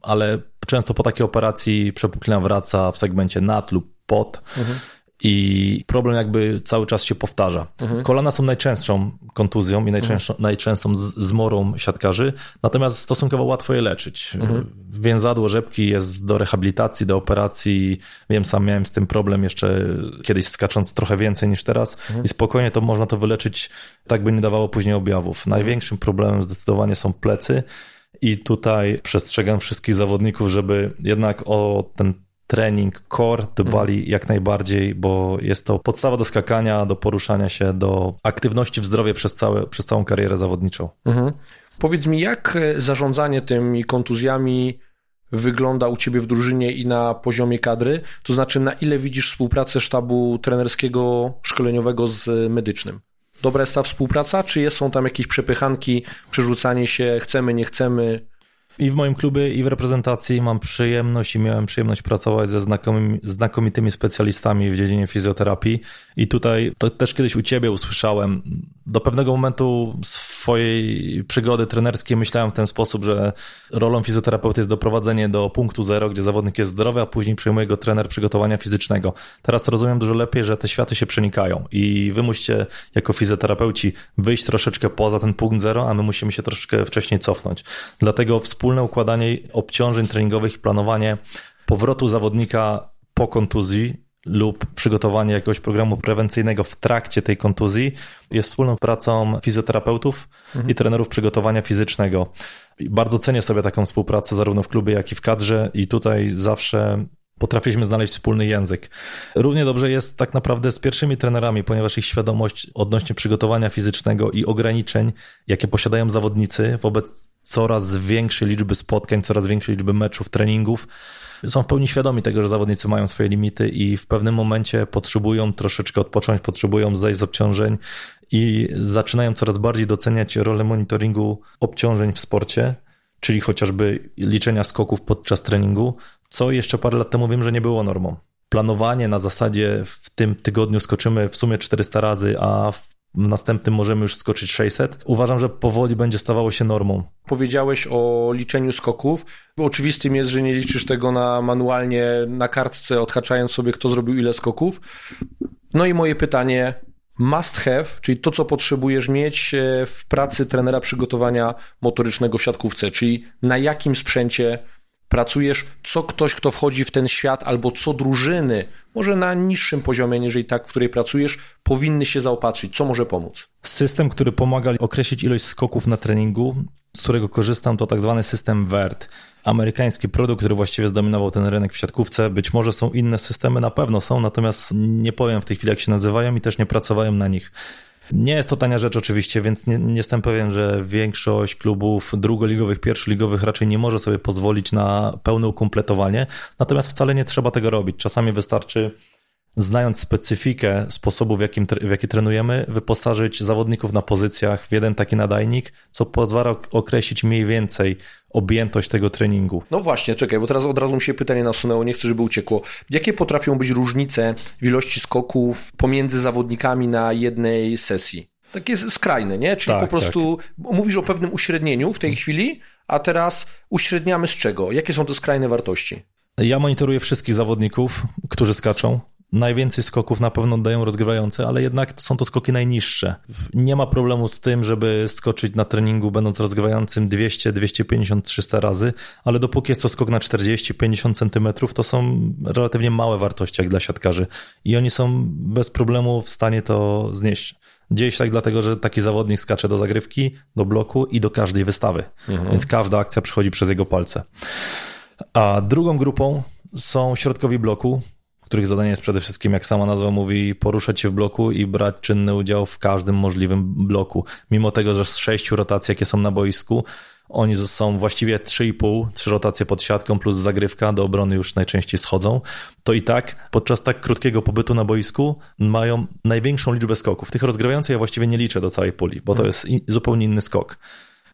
ale często po takiej operacji przepuklina wraca w segmencie nad lub pod. Mhm i problem jakby cały czas się powtarza. Mhm. Kolana są najczęstszą kontuzją i najczęstszą, mhm. najczęstszą zmorą siatkarzy, natomiast stosunkowo łatwo je leczyć. Mhm. Więzadło rzepki jest do rehabilitacji, do operacji. Wiem, sam miałem z tym problem jeszcze kiedyś skacząc trochę więcej niż teraz mhm. i spokojnie to można to wyleczyć, tak by nie dawało później objawów. Mhm. Największym problemem zdecydowanie są plecy i tutaj przestrzegam wszystkich zawodników, żeby jednak o ten trening, core dbali mhm. jak najbardziej, bo jest to podstawa do skakania, do poruszania się, do aktywności w zdrowie przez, całe, przez całą karierę zawodniczą. Mhm. Powiedz mi, jak e, zarządzanie tymi kontuzjami wygląda u ciebie w drużynie i na poziomie kadry? To znaczy, na ile widzisz współpracę sztabu trenerskiego, szkoleniowego z medycznym? Dobra jest ta współpraca, czy są tam jakieś przepychanki, przerzucanie się, chcemy, nie chcemy? I w moim klubie, i w reprezentacji mam przyjemność i miałem przyjemność pracować ze znakomymi, znakomitymi specjalistami w dziedzinie fizjoterapii. I tutaj to też kiedyś u ciebie usłyszałem. Do pewnego momentu swojej przygody trenerskiej myślałem w ten sposób, że rolą fizjoterapeuty jest doprowadzenie do punktu zero, gdzie zawodnik jest zdrowy, a później przejmuje go trener przygotowania fizycznego. Teraz rozumiem dużo lepiej, że te światy się przenikają i wy musicie jako fizjoterapeuci wyjść troszeczkę poza ten punkt zero, a my musimy się troszeczkę wcześniej cofnąć. Dlatego wspólne układanie obciążeń treningowych i planowanie powrotu zawodnika po kontuzji lub przygotowanie jakiegoś programu prewencyjnego w trakcie tej kontuzji jest wspólną pracą fizjoterapeutów mhm. i trenerów przygotowania fizycznego. Bardzo cenię sobie taką współpracę zarówno w klubie, jak i w kadrze i tutaj zawsze potrafiliśmy znaleźć wspólny język. Równie dobrze jest tak naprawdę z pierwszymi trenerami, ponieważ ich świadomość odnośnie przygotowania fizycznego i ograniczeń, jakie posiadają zawodnicy wobec coraz większej liczby spotkań, coraz większej liczby meczów, treningów, są w pełni świadomi tego, że zawodnicy mają swoje limity i w pewnym momencie potrzebują troszeczkę odpocząć, potrzebują zejść z obciążeń i zaczynają coraz bardziej doceniać rolę monitoringu obciążeń w sporcie, czyli chociażby liczenia skoków podczas treningu, co jeszcze parę lat temu wiem, że nie było normą. Planowanie na zasadzie w tym tygodniu skoczymy w sumie 400 razy, a w następnym możemy już skoczyć 600. Uważam, że powoli będzie stawało się normą. Powiedziałeś o liczeniu skoków. Oczywistym jest, że nie liczysz tego na manualnie na kartce, odhaczając sobie, kto zrobił ile skoków. No i moje pytanie, must have, czyli to, co potrzebujesz mieć e, w pracy trenera przygotowania motorycznego w siatkówce, czyli na jakim sprzęcie pracujesz, co ktoś, kto wchodzi w ten świat, albo co drużyny, może na niższym poziomie, niżeli tak, w której pracujesz, powinny się zaopatrzyć? Co może pomóc? System, który pomaga określić ilość skoków na treningu, z którego korzystam, to tak zwany system WERT. Amerykański produkt, który właściwie zdominował ten rynek w siatkówce. Być może są inne systemy, na pewno są, natomiast nie powiem w tej chwili, jak się nazywają i też nie pracowałem na nich. Nie jest to tania rzecz oczywiście, więc nie, nie, jestem pewien, że większość klubów drugoligowych, pierwszoligowych raczej nie może sobie pozwolić na pełne ukompletowanie. Natomiast wcale nie trzeba tego robić. Czasami wystarczy znając specyfikę sposobu, w, jakim, w jaki trenujemy, wyposażyć zawodników na pozycjach w jeden taki nadajnik, co pozwala określić mniej więcej objętość tego treningu. No właśnie, czekaj, bo teraz od razu mi się pytanie nasunęło, nie chcę, żeby uciekło. Jakie potrafią być różnice w ilości skoków pomiędzy zawodnikami na jednej sesji? Takie skrajne, nie? Czyli tak, po prostu tak. mówisz o pewnym uśrednieniu w tej chwili, a teraz uśredniamy z czego? Jakie są te skrajne wartości? Ja monitoruję wszystkich zawodników, którzy skaczą. Najwięcej skoków na pewno dają rozgrywające, ale jednak są to skoki najniższe. Nie ma problemu z tym, żeby skoczyć na treningu będąc rozgrywającym 200, 250, 300 razy, ale dopóki jest to skok na 40-50 centymetrów, to są relatywnie małe wartości jak dla siatkarzy i oni są bez problemu w stanie to znieść. Dzieje się tak dlatego, że taki zawodnik skacze do zagrywki, do bloku i do każdej wystawy, mhm. więc każda akcja przechodzi przez jego palce. A drugą grupą są środkowi bloku, których zadanie jest przede wszystkim, jak sama nazwa mówi, poruszać się w bloku i brać czynny udział w każdym możliwym bloku. Mimo tego, że z sześciu rotacji, jakie są na boisku, oni są właściwie 3,5, trzy rotacje pod siatką plus zagrywka, do obrony już najczęściej schodzą, to i tak podczas tak krótkiego pobytu na boisku mają największą liczbę skoków. Tych rozgrywających ja właściwie nie liczę do całej puli, bo to hmm. jest zupełnie inny skok.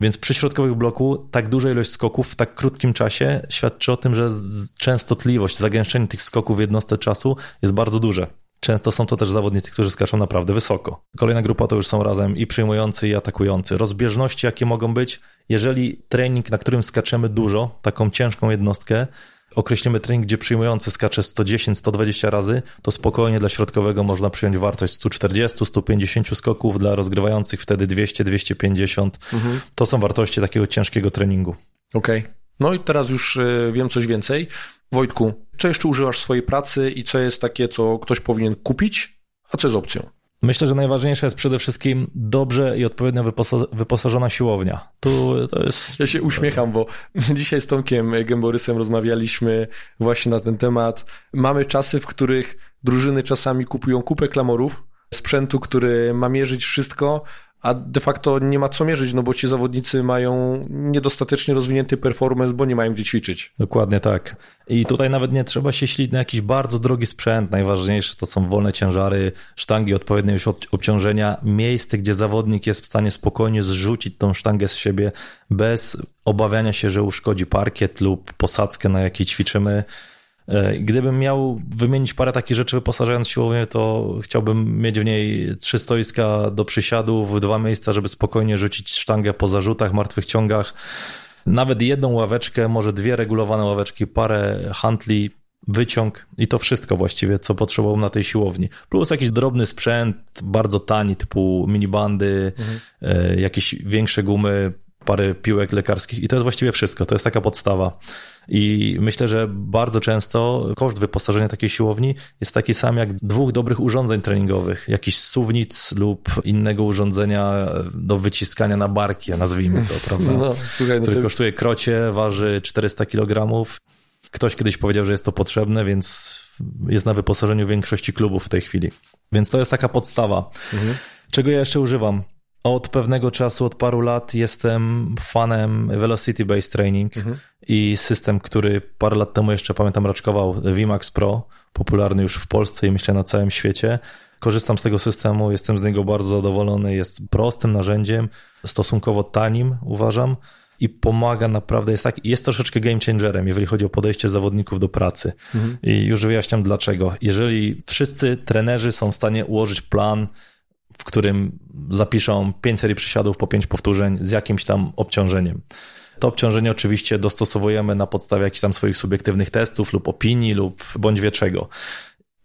Więc przy środkowych bloku tak duża ilość skoków w tak krótkim czasie świadczy o tym, że częstotliwość, zagęszczenie tych skoków w jednostce czasu jest bardzo duże. Często są to też zawodnicy, którzy skaczą naprawdę wysoko. Kolejna grupa to już są razem i przyjmujący, i atakujący. Rozbieżności, jakie mogą być, jeżeli trening, na którym skaczemy dużo, taką ciężką jednostkę, określimy trening, gdzie przyjmujący skacze 110-120 razy, to spokojnie dla środkowego można przyjąć wartość 140-150 skoków, dla rozgrywających wtedy 200-250. Mhm. To są wartości takiego ciężkiego treningu. Okej. Okay. No i teraz już e, wiem coś więcej. Wojtku, co jeszcze używasz w swojej pracy i co jest takie, co ktoś powinien kupić, a co jest opcją? Myślę, że najważniejsze jest przede wszystkim dobrze i odpowiednio wyposażona siłownia. Tu to jest... Ja się uśmiecham, bo [LAUGHS] dzisiaj z Tomkiem Gęborysem rozmawialiśmy właśnie na ten temat. Mamy czasy, w których drużyny czasami kupują kupę klamorów, sprzętu, który ma mierzyć wszystko, a de facto nie ma co mierzyć, no bo ci zawodnicy mają niedostatecznie rozwinięty performance, bo nie mają gdzie ćwiczyć. Dokładnie tak. I tutaj nawet nie trzeba się ślić na jakiś bardzo drogi sprzęt. Najważniejsze to są wolne ciężary, sztangi odpowiednie już obciążenia, miejsce, gdzie zawodnik jest w stanie spokojnie zrzucić tą sztangę z siebie bez obawiania się, że uszkodzi parkiet lub posadzkę, na jakiej ćwiczymy. E, gdybym miał wymienić parę takich rzeczy wyposażając siłownię, to chciałbym mieć w niej trzy stoiska do przysiadów, dwa miejsca, żeby spokojnie rzucić sztangę po zarzutach, martwych ciągach, nawet jedną ławeczkę, może dwie regulowane ławeczki, parę handli, wyciąg i to wszystko właściwie, co potrzebowałem na tej siłowni. Plus jakiś drobny sprzęt, bardzo tani, typu minibandy, mhm. E, jakieś większe gumy, parę piłek lekarskich i to jest właściwie wszystko. To jest taka podstawa. I myślę, że bardzo często koszt wyposażenia takiej siłowni jest taki sam jak dwóch dobrych urządzeń treningowych, jakiś suwnic lub innego urządzenia do wyciskania na barki, nazwijmy to, prawda? No, słuchaj, no który to... kosztuje krocie, waży 400 kg. Ktoś kiedyś powiedział, że jest to potrzebne, więc jest na wyposażeniu większości klubów w tej chwili. Więc to jest taka podstawa. Mhm. Czego ja jeszcze używam? Od pewnego czasu, od paru lat jestem fanem Velocity Based Training mhm. i system, który parę lat temu jeszcze pamiętam raczkował VMAX Pro, popularny już w Polsce i myślę na całym świecie. Korzystam z tego systemu, jestem z niego bardzo zadowolony, jest prostym narzędziem, stosunkowo tanim uważam i pomaga naprawdę, jest, tak, jest troszeczkę game changerem, jeżeli chodzi o podejście zawodników do pracy. Mhm. I już wyjaśniam dlaczego. Jeżeli wszyscy trenerzy są w stanie ułożyć plan, w którym zapiszą 5 serii przysiadów po 5 powtórzeń z jakimś tam obciążeniem. To obciążenie oczywiście dostosowujemy na podstawie jakichś tam swoich subiektywnych testów lub opinii lub bądź wie czego.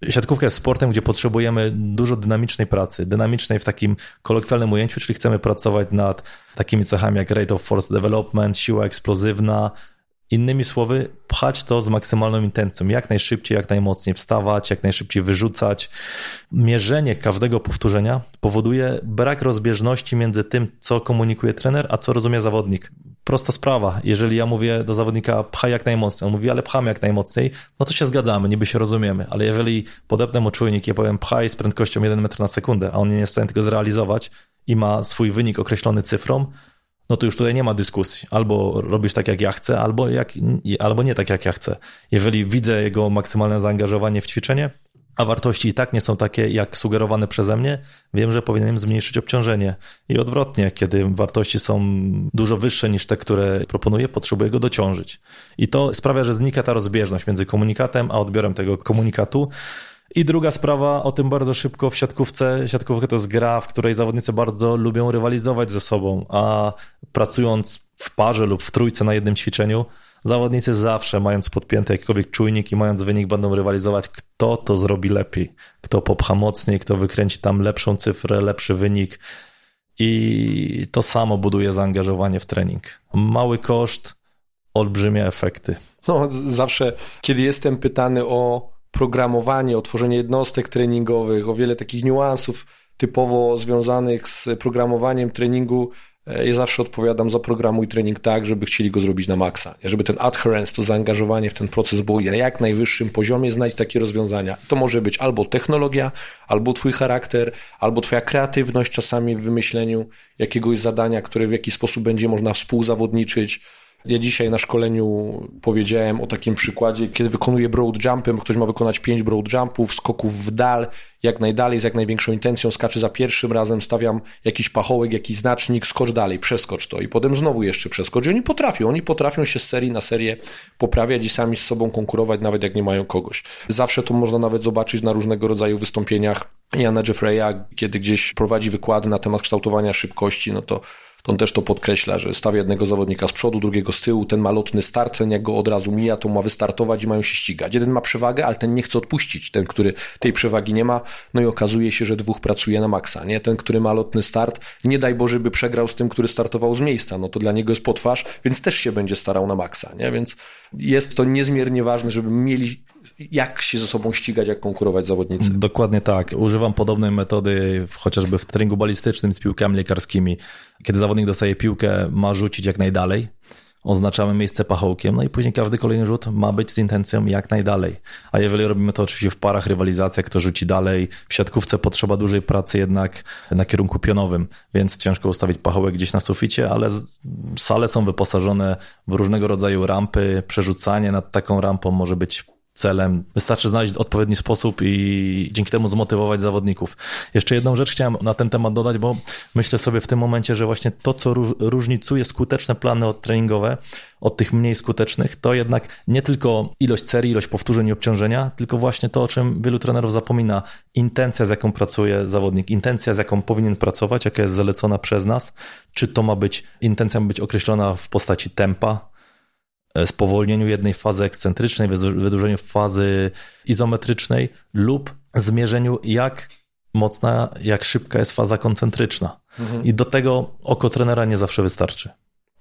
Siatkówka jest sportem, gdzie potrzebujemy dużo dynamicznej pracy, dynamicznej w takim kolokwialnym ujęciu, czyli chcemy pracować nad takimi cechami jak rate of force development, siła eksplozywna, Innymi słowy, pchać to z maksymalną intencją, jak najszybciej, jak najmocniej wstawać, jak najszybciej wyrzucać. Mierzenie każdego powtórzenia powoduje brak rozbieżności między tym, co komunikuje trener, a co rozumie zawodnik. Prosta sprawa. Jeżeli ja mówię do zawodnika, pchaj jak najmocniej, on mówi, ale pchamy jak najmocniej, no to się zgadzamy, niby się rozumiemy. Ale jeżeli podepnę mu czujnik, ja powiem, pchaj z prędkością 1 metr na sekundę, a on nie jest w stanie tego zrealizować i ma swój wynik określony cyfrą, no to już tutaj nie ma dyskusji. Albo robisz tak, jak ja chcę, albo, jak, albo nie tak, jak ja chcę. Jeżeli widzę jego maksymalne zaangażowanie w ćwiczenie, a wartości i tak nie są takie, jak sugerowane przeze mnie, wiem, że powinienem zmniejszyć obciążenie. I odwrotnie, kiedy wartości są dużo wyższe niż te, które proponuję, potrzebuję go dociążyć. I to sprawia, że znika ta rozbieżność między komunikatem a odbiorem tego komunikatu. I druga sprawa, o tym bardzo szybko w siatkówce. Siatkówka to jest gra, w której zawodnicy bardzo lubią rywalizować ze sobą, a pracując w parze lub w trójce na jednym ćwiczeniu, zawodnicy zawsze, mając podpięty jakikolwiek czujnik i mając wynik, będą rywalizować, kto to zrobi lepiej, kto popcha mocniej, kto wykręci tam lepszą cyfrę, lepszy wynik. I to samo buduje zaangażowanie w trening. Mały koszt, olbrzymie efekty. No, zawsze, kiedy jestem pytany o programowanie, o tworzenie jednostek treningowych, o wiele takich niuansów typowo związanych z programowaniem treningu, e, ja zawsze odpowiadam za programuj trening tak, żeby chcieli go zrobić na maksa. Żeby ten adherence, to zaangażowanie w ten proces było na jak najwyższym poziomie, znać takie rozwiązania. To może być albo technologia, albo twój charakter, albo twoja kreatywność czasami w wymyśleniu jakiegoś zadania, które w jakiś sposób będzie można współzawodniczyć ja dzisiaj na szkoleniu powiedziałem o takim przykładzie, kiedy wykonuję broad jumpy, ktoś ma wykonać pięć broad jumpów, skoków w dal, jak najdalej, z jak największą intencją, skaczy za pierwszym razem, stawiam jakiś pachołek, jakiś znacznik, skocz dalej, przeskocz to i potem znowu jeszcze przeskocz. I oni potrafią, oni potrafią się z serii na serię poprawiać i sami z sobą konkurować, nawet jak nie mają kogoś. Zawsze to można nawet zobaczyć na różnego rodzaju wystąpieniach Jana Jeffreya, kiedy gdzieś prowadzi wykłady na temat kształtowania szybkości, no to to on też to podkreśla, że stawia jednego zawodnika z przodu, drugiego z tyłu, ten ma lotny start, ten jak go od razu mija, to ma wystartować i mają się ścigać. Jeden ma przewagę, ale ten nie chce odpuścić, ten, który tej przewagi nie ma, no i okazuje się, że dwóch pracuje na maksa, nie? Ten, który ma lotny start, nie daj Boże, by przegrał z tym, który startował z miejsca, no to dla niego jest potwarz, więc też się będzie starał na maksa, nie? Więc jest to niezmiernie ważne, żeby mieli jak się ze sobą ścigać, jak konkurować zawodnicy. Dokładnie tak. Używam podobnej metody chociażby w treningu balistycznym z piłkami lekarskimi. Kiedy zawodnik dostaje piłkę, ma rzucić jak najdalej. Oznaczamy miejsce pachołkiem, no i później każdy kolejny rzut ma być z intencją jak najdalej. A jeżeli robimy to oczywiście w parach, rywalizacja, kto rzuci dalej, w siatkówce potrzeba dużej pracy jednak na kierunku pionowym, więc ciężko ustawić pachołek gdzieś na suficie, ale sale są wyposażone w różnego rodzaju rampy, przerzucanie nad taką rampą może być celem. Wystarczy znaleźć odpowiedni sposób i dzięki temu zmotywować zawodników. Jeszcze jedną rzecz chciałem na ten temat dodać, bo myślę sobie w tym momencie, że właśnie to, co różnicuje skuteczne plany treningowe od tych mniej skutecznych, to jednak nie tylko ilość serii, ilość powtórzeń i obciążenia, tylko właśnie to, o czym wielu trenerów zapomina. Intencja, z jaką pracuje zawodnik, intencja, z jaką powinien pracować, jaka jest zalecona przez nas. Czy to ma być, intencja ma być określona w postaci tempa, spowolnieniu jednej fazy ekscentrycznej, wydłużeniu fazy izometrycznej lub zmierzeniu jak mocna, jak szybka jest faza koncentryczna. Mhm. I do tego oko trenera nie zawsze wystarczy.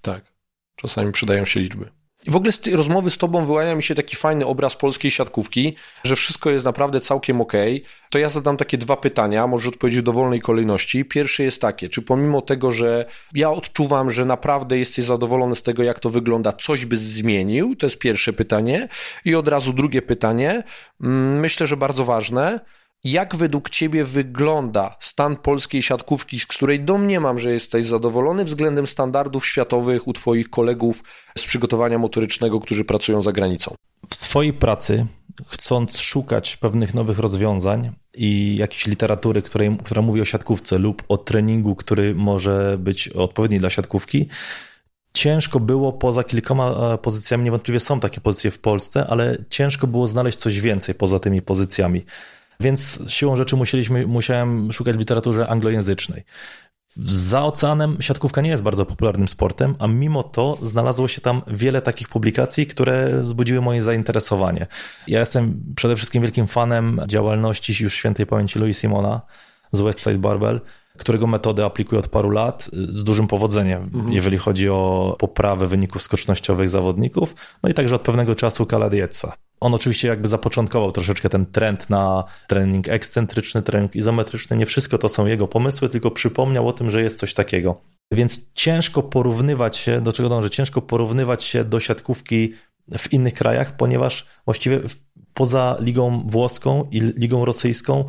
Tak. Czasami przydają się liczby. W ogóle z tej rozmowy z tobą wyłania mi się taki fajny obraz polskiej siatkówki, że wszystko jest naprawdę całkiem okej. Okay. To ja zadam takie dwa pytania, może odpowiedzieć w dowolnej kolejności. Pierwsze jest takie, czy pomimo tego, że ja odczuwam, że naprawdę jesteś zadowolony z tego, jak to wygląda, coś byś zmienił? To jest pierwsze pytanie. I od razu drugie pytanie, mm, myślę, że bardzo ważne. Jak według Ciebie wygląda stan polskiej siatkówki, z której domniemam, że jesteś zadowolony względem standardów światowych u Twoich kolegów z przygotowania motorycznego, którzy pracują za granicą? W swojej pracy, chcąc szukać pewnych nowych rozwiązań i jakiejś literatury, której, która mówi o siatkówce lub o treningu, który może być odpowiedni dla siatkówki, ciężko było poza kilkoma e, pozycjami, niewątpliwie są takie pozycje w Polsce, ale ciężko było znaleźć coś więcej poza tymi pozycjami. Więc siłą rzeczy musieliśmy, musiałem szukać w literaturze anglojęzycznej. Za oceanem siatkówka nie jest bardzo popularnym sportem, a mimo to znalazło się tam wiele takich publikacji, które wzbudziły moje zainteresowanie. Ja jestem przede wszystkim wielkim fanem działalności już świętej pamięci Louis Simona z Westside Barbell którego metody aplikuję od paru lat z dużym powodzeniem, mhm. jeżeli chodzi o poprawę wyników skocznościowych zawodników, no i także od pewnego czasu Kaladietsa. On oczywiście jakby zapoczątkował troszeczkę ten trend na trening ekscentryczny, trening izometryczny. Nie wszystko to są jego pomysły, tylko przypomniał o tym, że jest coś takiego. Więc ciężko porównywać się, do czego dążę, ciężko porównywać się do siatkówki w innych krajach, ponieważ właściwie poza ligą włoską i ligą rosyjską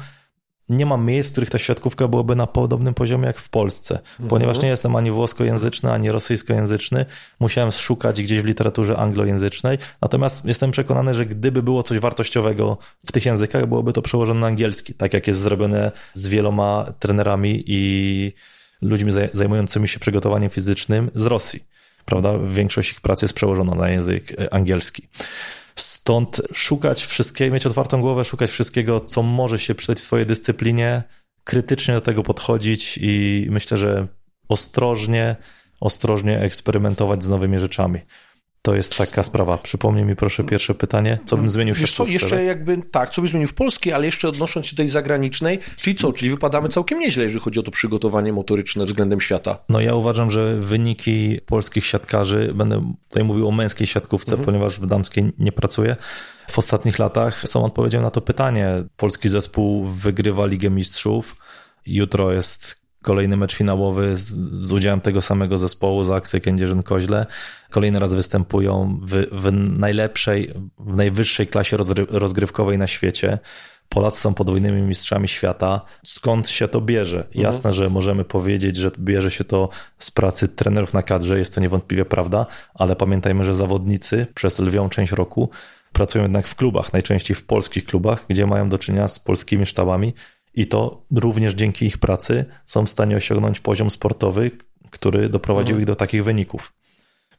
nie ma miejsc, w których ta świadkówka byłaby na podobnym poziomie jak w Polsce. Mhm. Ponieważ nie jestem ani włoskojęzyczny, ani rosyjskojęzyczny, musiałem szukać gdzieś w literaturze anglojęzycznej. Natomiast jestem przekonany, że gdyby było coś wartościowego w tych językach, byłoby to przełożone na angielski, tak jak jest zrobione z wieloma trenerami i ludźmi zajmującymi się przygotowaniem fizycznym z Rosji. Prawda? Większość ich pracy jest przełożona na język e, angielski. Stąd szukać wszystkiego, mieć otwartą głowę, szukać wszystkiego, co może się przydać w Twojej dyscyplinie, krytycznie do tego podchodzić i myślę, że ostrożnie, ostrożnie eksperymentować z nowymi rzeczami. To jest taka sprawa. Przypomnij mi proszę pierwsze pytanie, co bym zmienił w Wiesz co, jeszcze jakby, tak, co bym zmienił w polskiej, ale jeszcze odnosząc się do tej zagranicznej, czyli co, czyli wypadamy całkiem nieźle, jeżeli chodzi o to przygotowanie motoryczne względem świata. No ja uważam, że wyniki polskich siatkarzy, będę tutaj mówił o męskiej siatkówce, mhm. ponieważ w damskiej nie pracuję, w ostatnich latach są odpowiedzią na to pytanie. Polski zespół wygrywa Ligę Mistrzów, jutro jest kolejny mecz finałowy z, z udziałem tego samego zespołu, Zaksy, Kędzierzyn-Koźle. Kolejny raz występują w, w najlepszej, w najwyższej klasie rozry, rozgrywkowej na świecie. Polacy są podwójnymi mistrzami świata. Skąd się to bierze? Mhm. Jasne, mhm. że możemy powiedzieć, że bierze się to z pracy trenerów na kadrze, jest to niewątpliwie prawda, ale pamiętajmy, że zawodnicy przez lwią część roku pracują jednak w klubach, najczęściej w polskich klubach, gdzie mają do czynienia z polskimi sztabami i to również dzięki ich pracy są w stanie osiągnąć poziom sportowy, który doprowadził mhm. ich do takich wyników.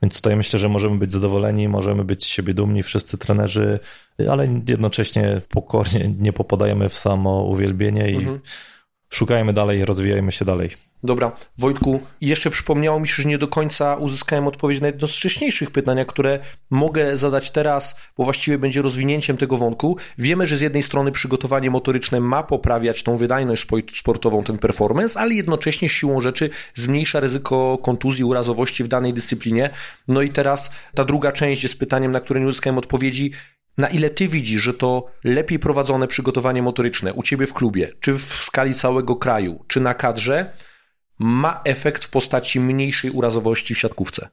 Więc tutaj myślę, że możemy być zadowoleni, możemy być z siebie dumni, wszyscy trenerzy, ale jednocześnie pokornie nie popadajemy w samo uwielbienie i mhm. Szukajmy dalej, rozwijajmy się dalej. Dobra, Wojtku, jeszcze przypomniało mi się, że nie do końca uzyskałem odpowiedź na jedno z wcześniejszych pytań, które mogę zadać teraz, bo właściwie będzie rozwinięciem tego wątku. Wiemy, że z jednej strony przygotowanie motoryczne ma poprawiać tą wydajność sportową, ten performance, ale jednocześnie siłą rzeczy zmniejsza ryzyko kontuzji, urazowości w danej dyscyplinie. No i teraz ta druga część jest pytaniem, na które nie uzyskałem odpowiedzi. Na ile ty widzisz, że to lepiej prowadzone przygotowanie motoryczne u ciebie w klubie, czy w skali całego kraju, czy na kadrze, ma efekt w postaci mniejszej urazowości w siatkówce.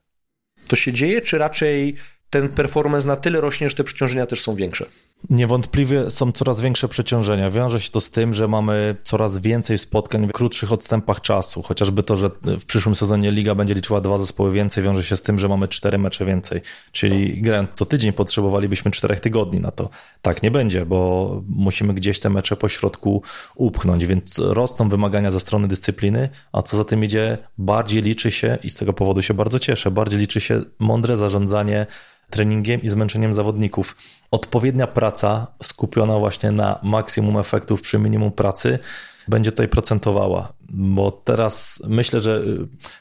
To się dzieje, czy raczej ten performance na tyle rośnie, że te przeciążenia też są większe? Niewątpliwie są coraz większe przeciążenia. Wiąże się to z tym, że mamy coraz więcej spotkań w krótszych odstępach czasu. Chociażby to, że w przyszłym sezonie liga będzie liczyła dwa zespoły więcej, wiąże się z tym, że mamy cztery mecze więcej. Czyli grając co tydzień potrzebowalibyśmy czterech tygodni na to. Tak nie będzie, bo musimy gdzieś te mecze po środku upchnąć, więc rosną wymagania ze strony dyscypliny, a co za tym idzie, bardziej liczy się i z tego powodu się bardzo cieszę, bardziej liczy się mądre zarządzanie treningiem i zmęczeniem zawodników. Odpowiednia praca skupiona właśnie na maksimum efektów przy minimum pracy będzie tutaj procentowała, bo teraz myślę, że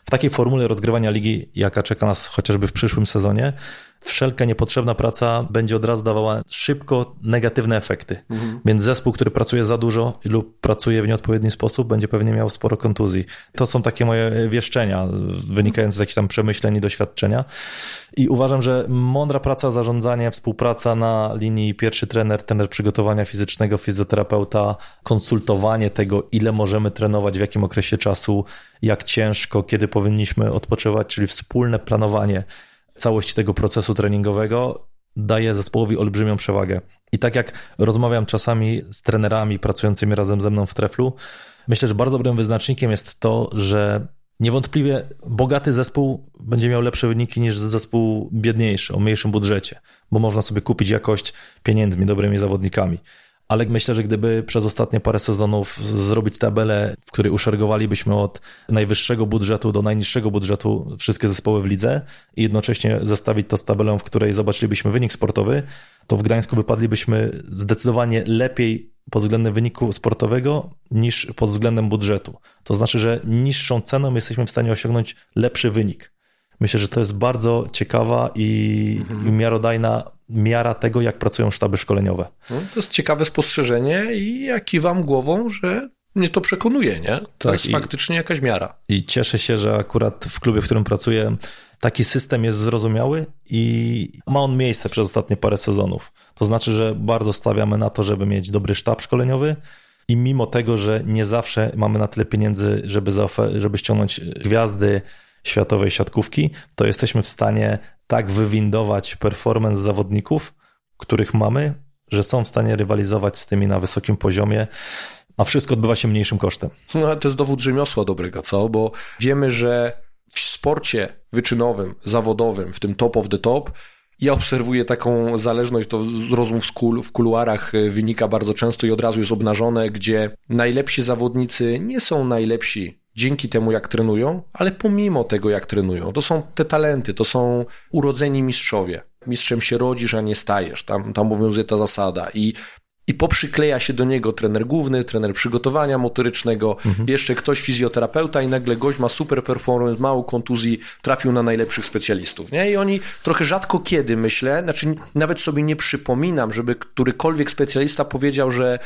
w takiej formule rozgrywania ligi, jaka czeka nas chociażby w przyszłym sezonie, wszelka niepotrzebna praca będzie od razu dawała szybko negatywne efekty. Mhm. Więc zespół, który pracuje za dużo lub pracuje w nieodpowiedni sposób, będzie pewnie miał sporo kontuzji. To są takie moje wieszczenia, wynikające z jakichś tam przemyśleń i doświadczenia. I uważam, że mądra praca, zarządzanie, współpraca na linii pierwszy trener, trener przygotowania fizycznego, fizjoterapeuta, konsultowanie tego, ile możemy trenować, w jakim okresie czasu, jak ciężko, kiedy powinniśmy odpoczywać, czyli wspólne planowanie całości tego procesu treningowego daje zespołowi olbrzymią przewagę. I tak jak rozmawiam czasami z trenerami pracującymi razem ze mną w treflu, myślę, że bardzo dobrym wyznacznikiem jest to, że niewątpliwie bogaty zespół będzie miał lepsze wyniki niż zespół biedniejszy, o mniejszym budżecie, bo można sobie kupić jakość pieniędzmi, dobrymi zawodnikami ale myślę, że gdyby przez ostatnie parę sezonów zrobić tabelę, w której uszergowalibyśmy od najwyższego budżetu do najniższego budżetu wszystkie zespoły w lidze i jednocześnie zestawić to z tabelą, w której zobaczylibyśmy wynik sportowy, to w Gdańsku wypadlibyśmy zdecydowanie lepiej pod względem wyniku sportowego niż pod względem budżetu. To znaczy, że niższą ceną jesteśmy w stanie osiągnąć lepszy wynik. Myślę, że to jest bardzo ciekawa i, mhm. i miarodajna miara tego, jak pracują sztaby szkoleniowe. No, to jest ciekawe spostrzeżenie i ja kiwam głową, że mnie to przekonuje, nie? To tak, jest i, faktycznie jakaś miara. I cieszę się, że akurat w klubie, w którym pracuję, taki system jest zrozumiały i ma on miejsce przez ostatnie parę sezonów. To znaczy, że bardzo stawiamy na to, żeby mieć dobry sztab szkoleniowy i mimo tego, że nie zawsze mamy na tyle pieniędzy, żeby, żeby ściągnąć gwiazdy światowej siatkówki, to jesteśmy w stanie tak wywindować performance zawodników, których mamy, że są w stanie rywalizować z tymi na wysokim poziomie a wszystko odbywa się mniejszym kosztem. No to jest dowód rzemiosła dobrego, co? Bo wiemy, że w sporcie wyczynowym, zawodowym, w tym top of the top, ja obserwuję taką zależność, to z rozmów w, kul, w kuluarach e, wynika bardzo często i od razu jest obnażone, gdzie najlepsi zawodnicy nie są najlepsi dzięki temu, jak trenują, ale pomimo tego, jak trenują. To są te talenty, to są urodzeni mistrzowie. Mistrzem się rodzisz, a nie stajesz. Tam, tam obowiązuje ta zasada. I i poprzykleja się do niego trener główny, trener przygotowania motorycznego, mhm. jeszcze ktoś fizjoterapeuta i nagle gość ma super performance, mało kontuzji, trafił na najlepszych specjalistów. Nie? I oni trochę rzadko kiedy, myślę, znaczy nawet sobie nie przypominam, żeby którykolwiek specjalista powiedział, że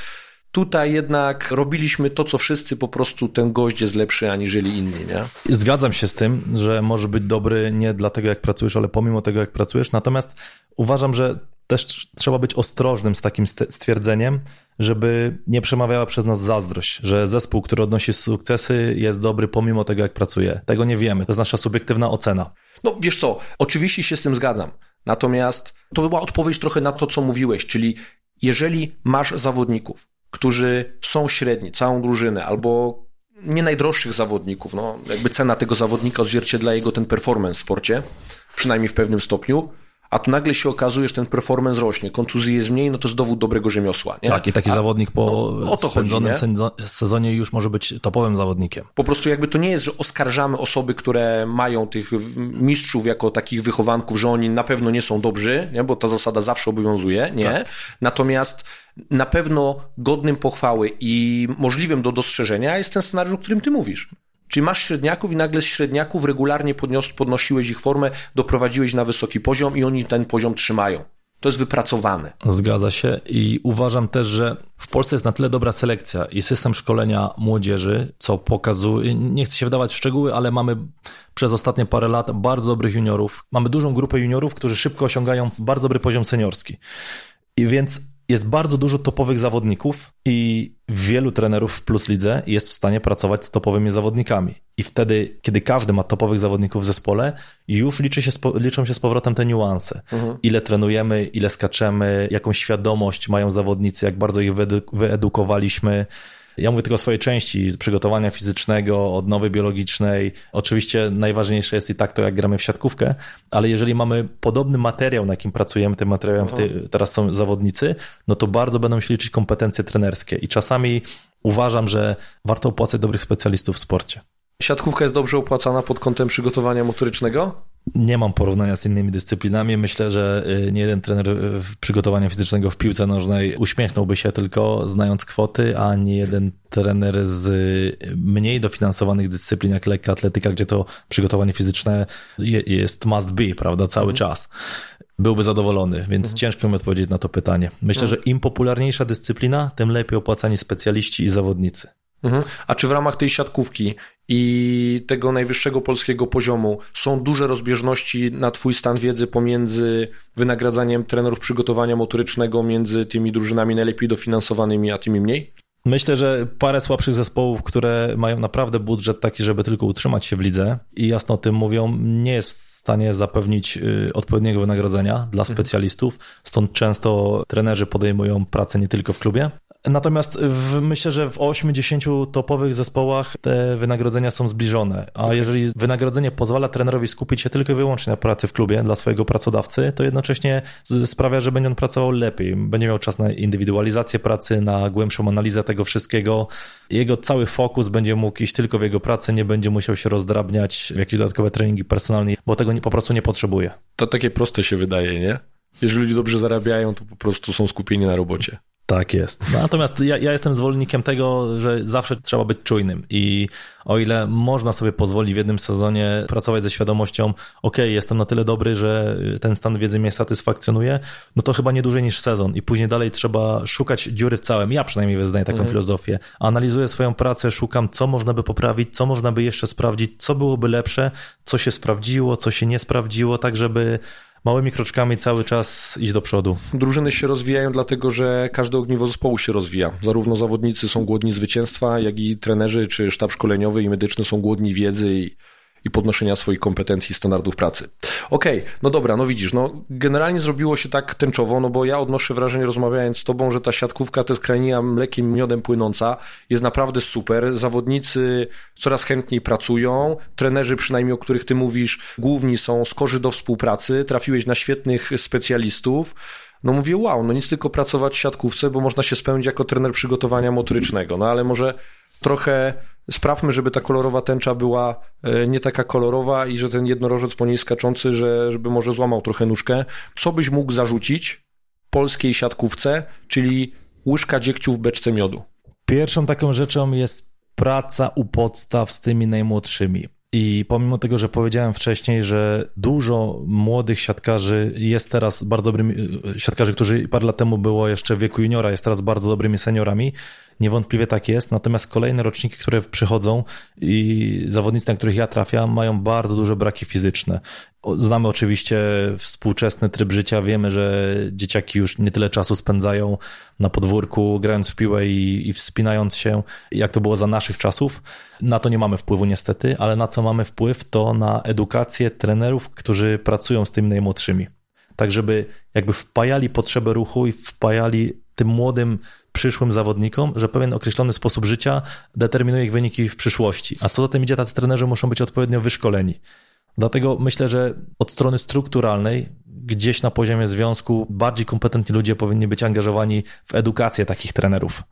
tutaj jednak robiliśmy to, co wszyscy, po prostu ten gość jest lepszy aniżeli inni, nie? Zgadzam się z tym, że może być dobry nie dlatego, jak pracujesz, ale pomimo tego, jak pracujesz. Natomiast uważam, że też trzeba być ostrożnym z takim stwierdzeniem, żeby nie przemawiała przez nas zazdrość, że zespół, który odnosi sukcesy, jest dobry pomimo tego, jak pracuje. Tego nie wiemy. To jest nasza subiektywna ocena. No wiesz co, oczywiście się z tym zgadzam. Natomiast to była odpowiedź trochę na to, co mówiłeś, czyli jeżeli masz zawodników, którzy są średni, całą drużynę, albo nie najdroższych zawodników, no jakby cena tego zawodnika odzwierciedla jego ten performance w sporcie, przynajmniej w pewnym stopniu, a tu nagle się okazuje, że ten performance rośnie, kontuzji jest mniej, no to jest dowód dobrego rzemiosła. Nie? Tak, i taki a, zawodnik po no, spędzonym chodzi, sezonie już może być topowym zawodnikiem. Po prostu jakby to nie jest, że oskarżamy osoby, które mają tych mistrzów jako takich wychowanków, że oni na pewno nie są dobrzy, nie? bo ta zasada zawsze obowiązuje, nie? Tak. Natomiast na pewno godnym pochwały i możliwym do dostrzeżenia jest ten scenariusz, o którym ty mówisz. Czyli masz średniaków i nagle z średniaków regularnie podnios, podnosiłeś ich formę, doprowadziłeś na wysoki poziom i oni ten poziom trzymają. To jest wypracowane. Zgadza się i uważam też, że w Polsce jest na tyle dobra selekcja i system szkolenia młodzieży, co pokazuje, nie chcę się wdawać w szczegóły, ale mamy przez ostatnie parę lat bardzo dobrych juniorów. Mamy dużą grupę juniorów, którzy szybko osiągają bardzo dobry poziom seniorski. I więc jest bardzo dużo topowych zawodników i wielu trenerów w Plus Lidze jest w stanie pracować z topowymi zawodnikami. I wtedy, kiedy każdy ma topowych zawodników w zespole, już liczy się, liczą się z powrotem te niuanse. Mhm. Ile trenujemy, ile skaczemy, jaką świadomość mają zawodnicy, jak bardzo ich wyedukowaliśmy. Ja mówię tylko o swojej części przygotowania fizycznego, odnowy biologicznej. Oczywiście najważniejsze jest i tak to, jak gramy w siatkówkę, ale jeżeli mamy podobny materiał, na jakim pracujemy, tym materiałem ty, teraz są zawodnicy, no to bardzo będą się liczyć kompetencje trenerskie. I czasami uważam, że warto opłacać dobrych specjalistów w sporcie. Siatkówka jest dobrze opłacana pod kątem przygotowania motorycznego? Nie mam porównania z innymi dyscyplinami. Myślę, że y, nie jeden trener y, przygotowania fizycznego w piłce nożnej uśmiechnąłby się tylko znając kwoty, a nie jeden trener z y, mniej dofinansowanych dyscyplin jak lekka atletyka, gdzie to przygotowanie fizyczne jest must be, prawda, cały mhm. czas. Byłby zadowolony, więc mhm. ciężko mi odpowiedzieć na to pytanie. Myślę, mhm. że im popularniejsza dyscyplina, tym lepiej opłacani specjaliści i zawodnicy. Mhm. A czy w ramach tej siatkówki i tego najwyższego polskiego poziomu są duże rozbieżności na Twój stan wiedzy pomiędzy wynagradzaniem trenerów przygotowania motorycznego między tymi drużynami najlepiej dofinansowanymi, a tymi mniej? Myślę, że parę słabszych zespołów, które mają naprawdę budżet taki, żeby tylko utrzymać się w lidze i jasno o tym mówią, nie jest w stanie zapewnić y, odpowiedniego wynagrodzenia dla mhm. specjalistów. Stąd często trenerzy podejmują pracę nie tylko w klubie, Natomiast w, myślę, że w 8-10 topowych zespołach te wynagrodzenia są zbliżone. A jeżeli wynagrodzenie pozwala trenerowi skupić się tylko i wyłącznie na pracy w klubie dla swojego pracodawcy, to jednocześnie sprawia, że będzie on pracował lepiej. Będzie miał czas na indywidualizację pracy, na głębszą analizę tego wszystkiego. Jego cały fokus będzie mógł iść tylko w jego pracę, nie będzie musiał się rozdrabniać w jakieś dodatkowe treningi personalne, bo tego nie, po prostu nie potrzebuje. To takie proste się wydaje, nie? Jeżeli ludzie dobrze zarabiają, to po prostu są skupieni na robocie. Tak jest. No, natomiast ja, ja, jestem zwolennikiem tego, że zawsze trzeba być czujnym i o ile można sobie pozwolić w jednym sezonie pracować ze świadomością, ok, jestem na tyle dobry, że ten stan wiedzy mnie satysfakcjonuje, no to chyba nie dłużej niż sezon i później dalej trzeba szukać dziury w całym. Ja przynajmniej wyznaję taką mhm. filozofię. Analizuję swoją pracę, szukam, co można by poprawić, co można by jeszcze sprawdzić, co byłoby lepsze, co się sprawdziło, co się nie sprawdziło, tak żeby małymi kroczkami cały czas iść do przodu. Drużyny się rozwijają dlatego, że każde ogniwo zespołu się rozwija. Zarówno zawodnicy są głodni zwycięstwa, jak i trenerzy czy sztab szkoleniowy i medyczny są głodni wiedzy i i podnoszenia swoich kompetencji standardów pracy. Okej, okay, no dobra, no widzisz, no generalnie zrobiło się tak tęczowo, no bo ja odnoszę wrażenie rozmawiając z tobą, że ta siatkówka to jest kraina mlekiem, miodem płynąca, jest naprawdę super, zawodnicy coraz chętniej pracują, trenerzy przynajmniej, o których ty mówisz, główni są skorzy do współpracy, trafiłeś na świetnych specjalistów, no mówię, wow, no nic tylko pracować w siatkówce, bo można się spełnić jako trener przygotowania motorycznego, no ale może trochę sprawmy, żeby ta kolorowa tęcza była e, nie taka kolorowa i że ten jednorożec po niej skaczący, że, żeby może złamał trochę nóżkę. Co byś mógł zarzucić polskiej siatkówce, czyli łyżka dziegciu w beczce miodu? Pierwszą taką rzeczą jest praca u podstaw z tymi najmłodszymi. I pomimo tego, że powiedziałem wcześniej, że dużo młodych siatkarzy jest teraz bardzo dobrymi, e, siatkarzy, którzy parę lat temu było jeszcze w wieku juniora, jest teraz bardzo dobrymi seniorami, Niewątpliwie tak jest, natomiast kolejne roczniki, które przychodzą i zawodnicy, na których ja trafiam, mają bardzo duże braki fizyczne. Znamy oczywiście współczesny tryb życia, wiemy, że dzieciaki już nie tyle czasu spędzają na podwórku, grając w piłę i, i wspinając się, jak to było za naszych czasów. Na to nie mamy wpływu niestety, ale na co mamy wpływ, to na edukację trenerów, którzy pracują z tymi najmłodszymi. Tak, żeby jakby wpajali potrzebę ruchu i wpajali tym młodym przyszłym zawodnikom, że pewien określony sposób życia determinuje ich wyniki w przyszłości. A co za tym idzie, tacy trenerzy muszą być odpowiednio wyszkoleni. Dlatego myślę, że od strony strukturalnej, gdzieś na poziomie związku, bardziej kompetentni ludzie powinni być angażowani w edukację takich trenerów.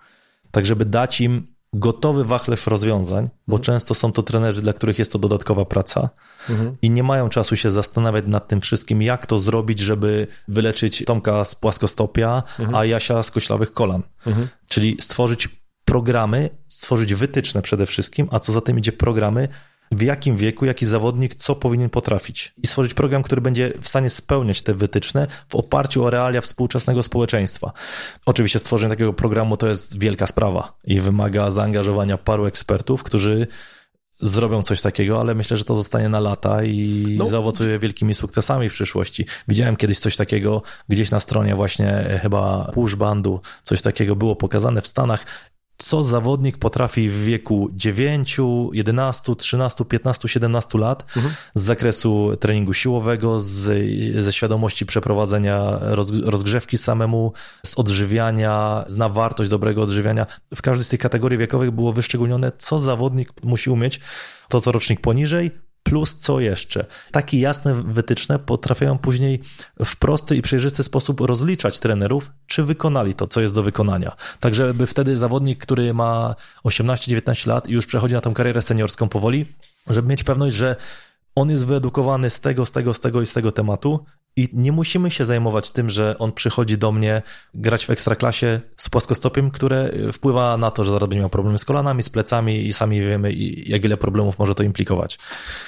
Tak, żeby dać im gotowy wachlarz rozwiązań, bo mhm. często są to trenerzy, dla których jest to dodatkowa praca mhm. i nie mają czasu się zastanawiać nad tym wszystkim, jak to zrobić, żeby wyleczyć Tomka z płaskostopia, mhm. a Jasia z koślawych kolan. Mhm. Czyli stworzyć programy, stworzyć wytyczne przede wszystkim, a co za tym idzie programy, w jakim wieku, jaki zawodnik, co powinien potrafić. I stworzyć program, który będzie w stanie spełniać te wytyczne w oparciu o realia współczesnego społeczeństwa. Oczywiście stworzenie takiego programu to jest wielka sprawa i wymaga zaangażowania paru ekspertów, którzy zrobią coś takiego, ale myślę, że to zostanie na lata i no. zaowocuje wielkimi sukcesami w przyszłości. Widziałem kiedyś coś takiego gdzieś na stronie właśnie chyba Push Bandu, coś takiego było pokazane w Stanach co zawodnik potrafi w wieku 9, 11, 13, 15, 17 lat mhm. z zakresu treningu siłowego, z, ze świadomości przeprowadzenia roz, rozgrzewki samemu, z odżywiania, zna wartość dobrego odżywiania. W każdej z tych kategorii wiekowych było wyszczególnione, co zawodnik musi umieć. To, co rocznik poniżej, plus co jeszcze. Takie jasne wytyczne potrafią później w prosty i przejrzysty sposób rozliczać trenerów, czy wykonali to, co jest do wykonania. Tak, żeby wtedy zawodnik, który ma 18-19 lat i już przechodzi na tą karierę seniorską powoli, żeby mieć pewność, że on jest wyedukowany z tego, z tego, z tego i z tego tematu i nie musimy się zajmować tym, że on przychodzi do mnie grać w ekstraklasie z płaskostopiem, które wpływa na to, że zaraz będzie miał problemy z kolanami, z plecami i sami wiemy, jak wiele problemów może to implikować.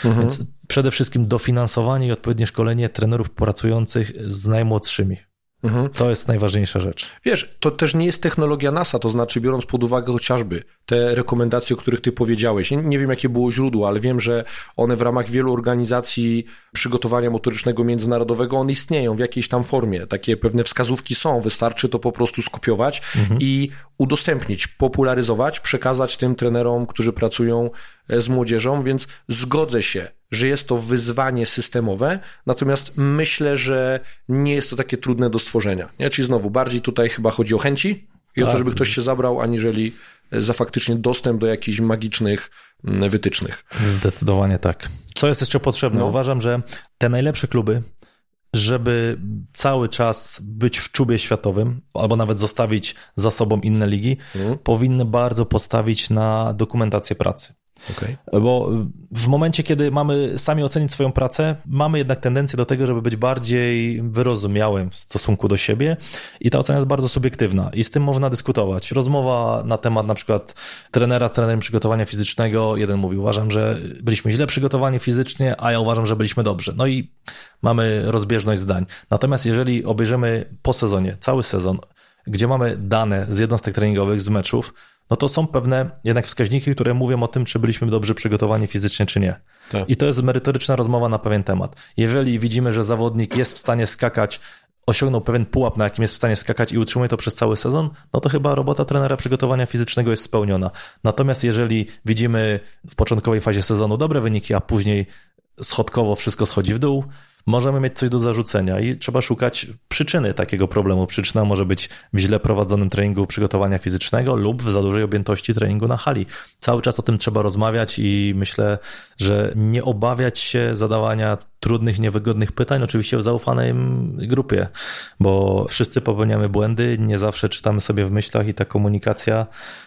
Mhm. Więc przede wszystkim dofinansowanie i odpowiednie szkolenie trenerów pracujących z najmłodszymi. Mhm. To jest najważniejsza rzecz. Wiesz, to też nie jest technologia NASA, to znaczy biorąc pod uwagę chociażby te rekomendacje, o których ty powiedziałeś. Nie, nie wiem, jakie było źródło, ale wiem, że one w ramach wielu organizacji przygotowania motorycznego międzynarodowego, one istnieją w jakiejś tam formie. Takie pewne wskazówki są, wystarczy to po prostu skopiować mhm. i udostępnić, popularyzować, przekazać tym trenerom, którzy pracują e, z młodzieżą, więc zgodzę się, że jest to wyzwanie systemowe, natomiast myślę, że nie jest to takie trudne do stworzenia. Nie? Czyli znowu, bardziej tutaj chyba chodzi o chęci i tak. o to, tak. żeby ktoś się zabrał, aniżeli e, za faktycznie dostęp do jakichś magicznych mm, wytycznych. Zdecydowanie tak. Co jest jeszcze potrzebne? No. Uważam, że te najlepsze kluby, żeby cały czas być w czubie światowym, albo nawet zostawić za sobą inne ligi, mhm. powinny bardzo postawić na dokumentację pracy. Okay. Bo w momencie, kiedy mamy sami ocenić swoją pracę, mamy jednak tendencję do tego, żeby być bardziej wyrozumiałym w stosunku do siebie i ta ocena jest bardzo subiektywna i z tym można dyskutować. Rozmowa na temat na przykład trenera z trenerem przygotowania fizycznego, jeden mówi, uważam, że byliśmy źle przygotowani fizycznie, a ja uważam, że byliśmy dobrze. No i mamy rozbieżność zdań. Natomiast jeżeli obejrzymy po sezonie, cały sezon, gdzie mamy dane z jednostek treningowych, z meczów, no to są pewne jednak wskaźniki, które mówią o tym, czy byliśmy dobrze przygotowani fizycznie, czy nie. Tak. I to jest merytoryczna rozmowa na pewien temat. Jeżeli widzimy, że zawodnik jest w stanie skakać, osiągnął pewien pułap, na jakim jest w stanie skakać i utrzymuje to przez cały sezon, no to chyba robota trenera przygotowania fizycznego jest spełniona. Natomiast jeżeli widzimy w początkowej fazie sezonu dobre wyniki, a później schodkowo wszystko schodzi w dół, możemy mieć coś do zarzucenia i trzeba szukać przyczyny takiego problemu. Przyczyna może być w źle prowadzonym treningu przygotowania fizycznego lub w za dużej objętości treningu na hali. Cały czas o tym trzeba rozmawiać i myślę, że nie obawiać się zadawania trudnych, niewygodnych pytań, oczywiście w zaufanej grupie, bo wszyscy popełniamy błędy, nie zawsze czytamy sobie w myślach i ta komunikacja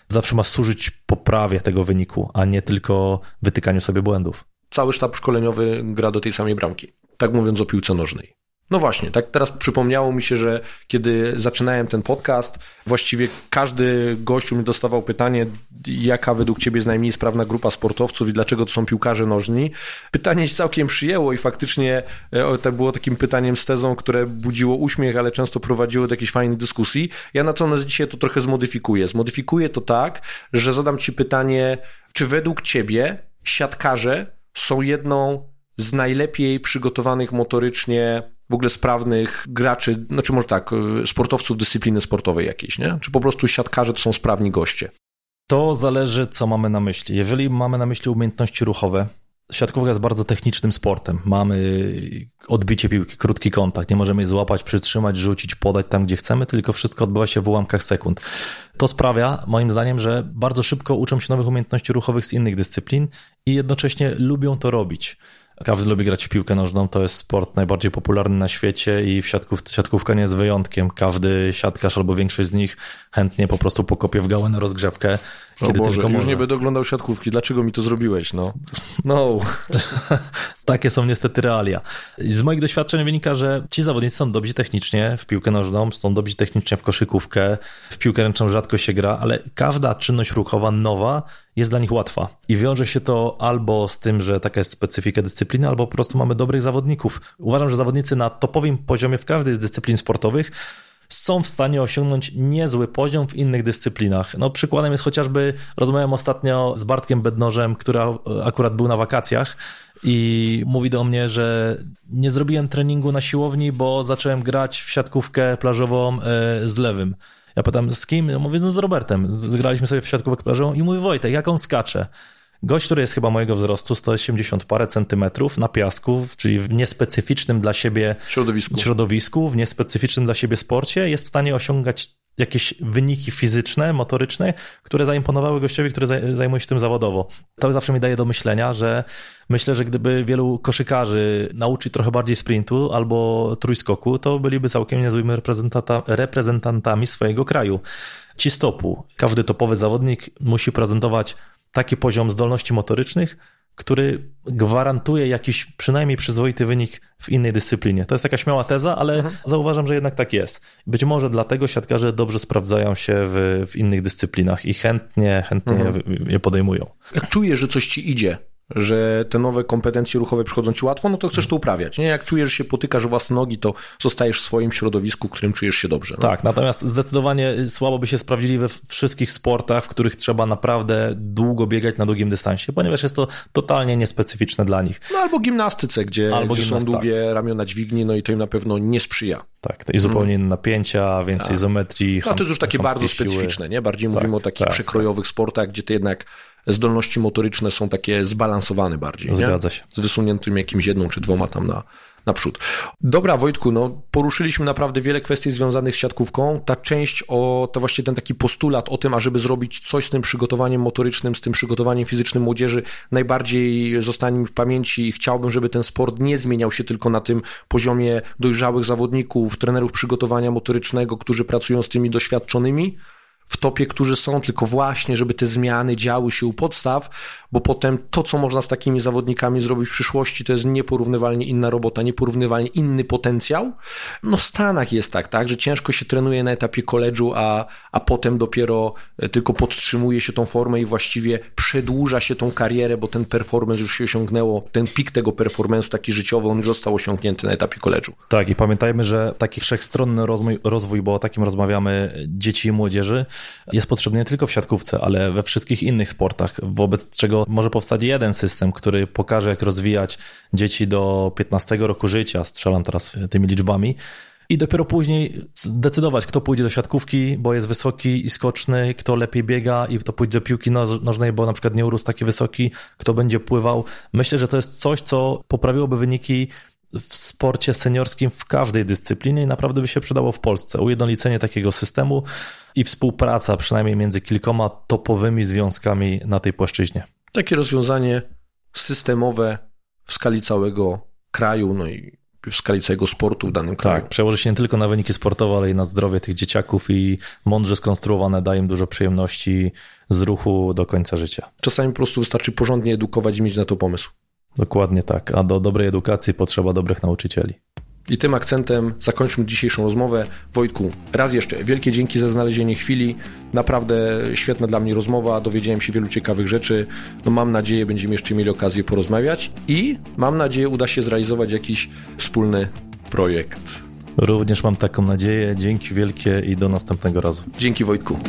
zawsze ma służyć poprawie tego wyniku, a nie tylko wytykaniu sobie błędów. Cały sztab szkoleniowy gra do tej samej bramki tak mówiąc o piłce nożnej. No właśnie, tak teraz przypomniało mi się, że kiedy zaczynałem ten podcast, właściwie każdy gościu mi dostawał pytanie, jaka według ciebie jest najmniej sprawna grupa sportowców i dlaczego to są piłkarze nożni. Pytanie się całkiem przyjęło i faktycznie e, to było takim pytaniem z tezą, które budziło uśmiech, ale często prowadziło do jakiejś fajnej dyskusji. Ja natomiast dzisiaj to trochę zmodyfikuję. Zmodyfikuję to tak, że zadam ci pytanie, czy według ciebie siatkarze są jedną z najlepiej przygotowanych motorycznie, w ogóle sprawnych graczy, znaczy może tak, y, sportowców dyscypliny sportowej jakiejś, nie? Czy po prostu siatkarze to są sprawni goście? To zależy, co mamy na myśli. Jeżeli mamy na myśli umiejętności ruchowe, siatkówka jest bardzo technicznym sportem. Mamy odbicie piłki, krótki kontakt. Nie możemy jej złapać, przytrzymać, rzucić, podać tam, gdzie chcemy, tylko wszystko odbywa się w ułamkach sekund. To sprawia, moim zdaniem, że bardzo szybko uczą się nowych umiejętności ruchowych z innych dyscyplin i jednocześnie lubią to robić. Każdy lubi grać w piłkę nożną, to jest sport najbardziej popularny na świecie i w siatków, siatkówka nie jest wyjątkiem. Każdy siatkarz albo większość z nich chętnie po prostu pokopie w gałę na rozgrzewkę, kiedy Boże, tylko już nie będę oglądał siatkówki, dlaczego mi to zrobiłeś, no? No. [LAUGHS] Takie są niestety realia. Z moich doświadczeń wynika, że ci zawodnicy są dobrzy technicznie w piłkę nożną, są dobrzy technicznie w koszykówkę, w piłkę ręczną rzadko się gra, ale każda czynność ruchowa nowa jest dla nich łatwa. I wiąże się to albo z tym, że taka jest specyfika dyscypliny, albo po prostu mamy dobrych zawodników. Uważam, że zawodnicy na topowym poziomie w każdej z dyscyplin sportowych są w stanie osiągnąć niezły poziom w innych dyscyplinach. No, przykładem jest chociażby, rozmawiałem ostatnio z Bartkiem Bednożem, który akurat był na wakacjach i mówi do mnie, że nie zrobiłem treningu na siłowni, bo zacząłem grać w siatkówkę plażową e, z lewym. Ja pytam, z kim? Ja mówię, no z Robertem. Zgraliśmy sobie w siatkówkę plażową i mówi, Wojtek, jak on skacze? Gość, który jest chyba mojego wzrostu, 180 parę centymetrów na piasku, czyli w niespecyficznym dla siebie środowisku. środowisku, w niespecyficznym dla siebie sporcie, jest w stanie osiągać jakieś wyniki fizyczne, motoryczne, które zaimponowały gościowi, który zajmuje się tym zawodowo. To zawsze mi daje do myślenia, że myślę, że gdyby wielu koszykarzy nauczyć trochę bardziej sprintu albo trójskoku, to byliby całkiem niezłymi reprezentantami swojego kraju. Ci stopu. Każdy topowy zawodnik musi prezentować taki poziom zdolności motorycznych, który gwarantuje jakiś przynajmniej przyzwoity wynik w innej dyscyplinie. To jest taka śmiała teza, ale mhm. zauważam, że jednak tak jest. Być może dlatego siatkarze dobrze sprawdzają się w, w innych dyscyplinach i chętnie, chętnie mhm. je, podejmują. Jak czujesz, że coś ci idzie, że te nowe kompetencje ruchowe przychodzą ci łatwo, no to chcesz to uprawiać. Nie? Jak czujesz, że się potykasz o własne nogi, to zostajesz w swoim środowisku, w którym czujesz się dobrze. No? Tak, natomiast zdecydowanie słabo by się sprawdzili we wszystkich sportach, w których trzeba naprawdę długo biegać na długim dystansie, ponieważ jest to totalnie niespecyficzne dla nich. No albo gimnastyce, gdzie, albo gdzie są długie tak. ramiona dźwigni, no i to im na pewno nie sprzyja. Tak, i zupełnie mm. inne napięcia, więcej tak. izometrii. No to jest już takie bardzo siły. specyficzne, nie? Bardziej tak, mówimy o takich tak, przekrojowych tak. sportach, gdzie ty jednak zdolności motoryczne są takie zbalansowane bardziej. Zgadza nie? się. Z wysuniętym jakimś jedną czy dwoma tam na, naprzód. Dobra, Wojtku, no poruszyliśmy naprawdę wiele kwestii związanych z siatkówką. Ta część o, to właśnie ten taki postulat o tym, ażeby zrobić coś z tym przygotowaniem motorycznym, z tym przygotowaniem fizycznym młodzieży, najbardziej zostanie mi w pamięci i chciałbym, żeby ten sport nie zmieniał się tylko na tym poziomie dojrzałych zawodników, trenerów przygotowania motorycznego, którzy pracują z tymi doświadczonymi, w topie, którzy są, tylko właśnie, żeby te zmiany działy się u podstaw, bo potem to, co można z takimi zawodnikami zrobić w przyszłości, to jest nieporównywalnie inna robota, nieporównywalnie inny potencjał. No w Stanach jest tak, tak, że ciężko się trenuje na etapie koledżu, a, a potem dopiero e, tylko podtrzymuje się tą formę i właściwie przedłuża się tą karierę, bo ten performance już się osiągnęło, ten pik tego performance'u taki życiowy, on już został osiągnięty na etapie koledżu. Tak i pamiętajmy, że taki wszechstronny rozwój, rozwój, bo o takim rozmawiamy, dzieci i młodzieży, jest potrzebny nie tylko w siatkówce, ale we wszystkich innych sportach, wobec czego może powstać jeden system, który pokaże, jak rozwijać dzieci do 15 roku życia, strzelam teraz tymi liczbami, i dopiero później decydować, kto pójdzie do siatkówki, bo jest wysoki i skoczny, kto lepiej biega i kto pójdzie do piłki nożnej, bo na przykład nie urósł taki wysoki, kto będzie pływał. Myślę, że to jest coś, co poprawiłoby wyniki w sporcie seniorskim w każdej dyscyplinie i naprawdę by się przydało w Polsce. Ujednolicenie takiego systemu i współpraca przynajmniej między kilkoma topowymi związkami na tej płaszczyźnie. Takie rozwiązanie systemowe w skali całego kraju, no i w skali całego sportu w danym kraju. Tak, przełoży się nie tylko na wyniki sportowe, ale i na zdrowie tych dzieciaków i mądrze skonstruowane dają im dużo przyjemności z ruchu do końca życia. Czasami po prostu wystarczy porządnie edukować i mieć na to pomysł. Dokładnie tak, a do dobrej edukacji potrzeba dobrych nauczycieli. I tym akcentem zakończmy dzisiejszą rozmowę. Wojtku, raz jeszcze wielkie dzięki za znalezienie chwili. Naprawdę świetna dla mnie rozmowa, dowiedziałem się wielu ciekawych rzeczy. No mam nadzieję, będziemy jeszcze mieli okazję porozmawiać i mam nadzieję, uda się zrealizować jakiś wspólny projekt. Również mam taką nadzieję. Dzięki wielkie i do następnego razu. Dzięki Wojtku.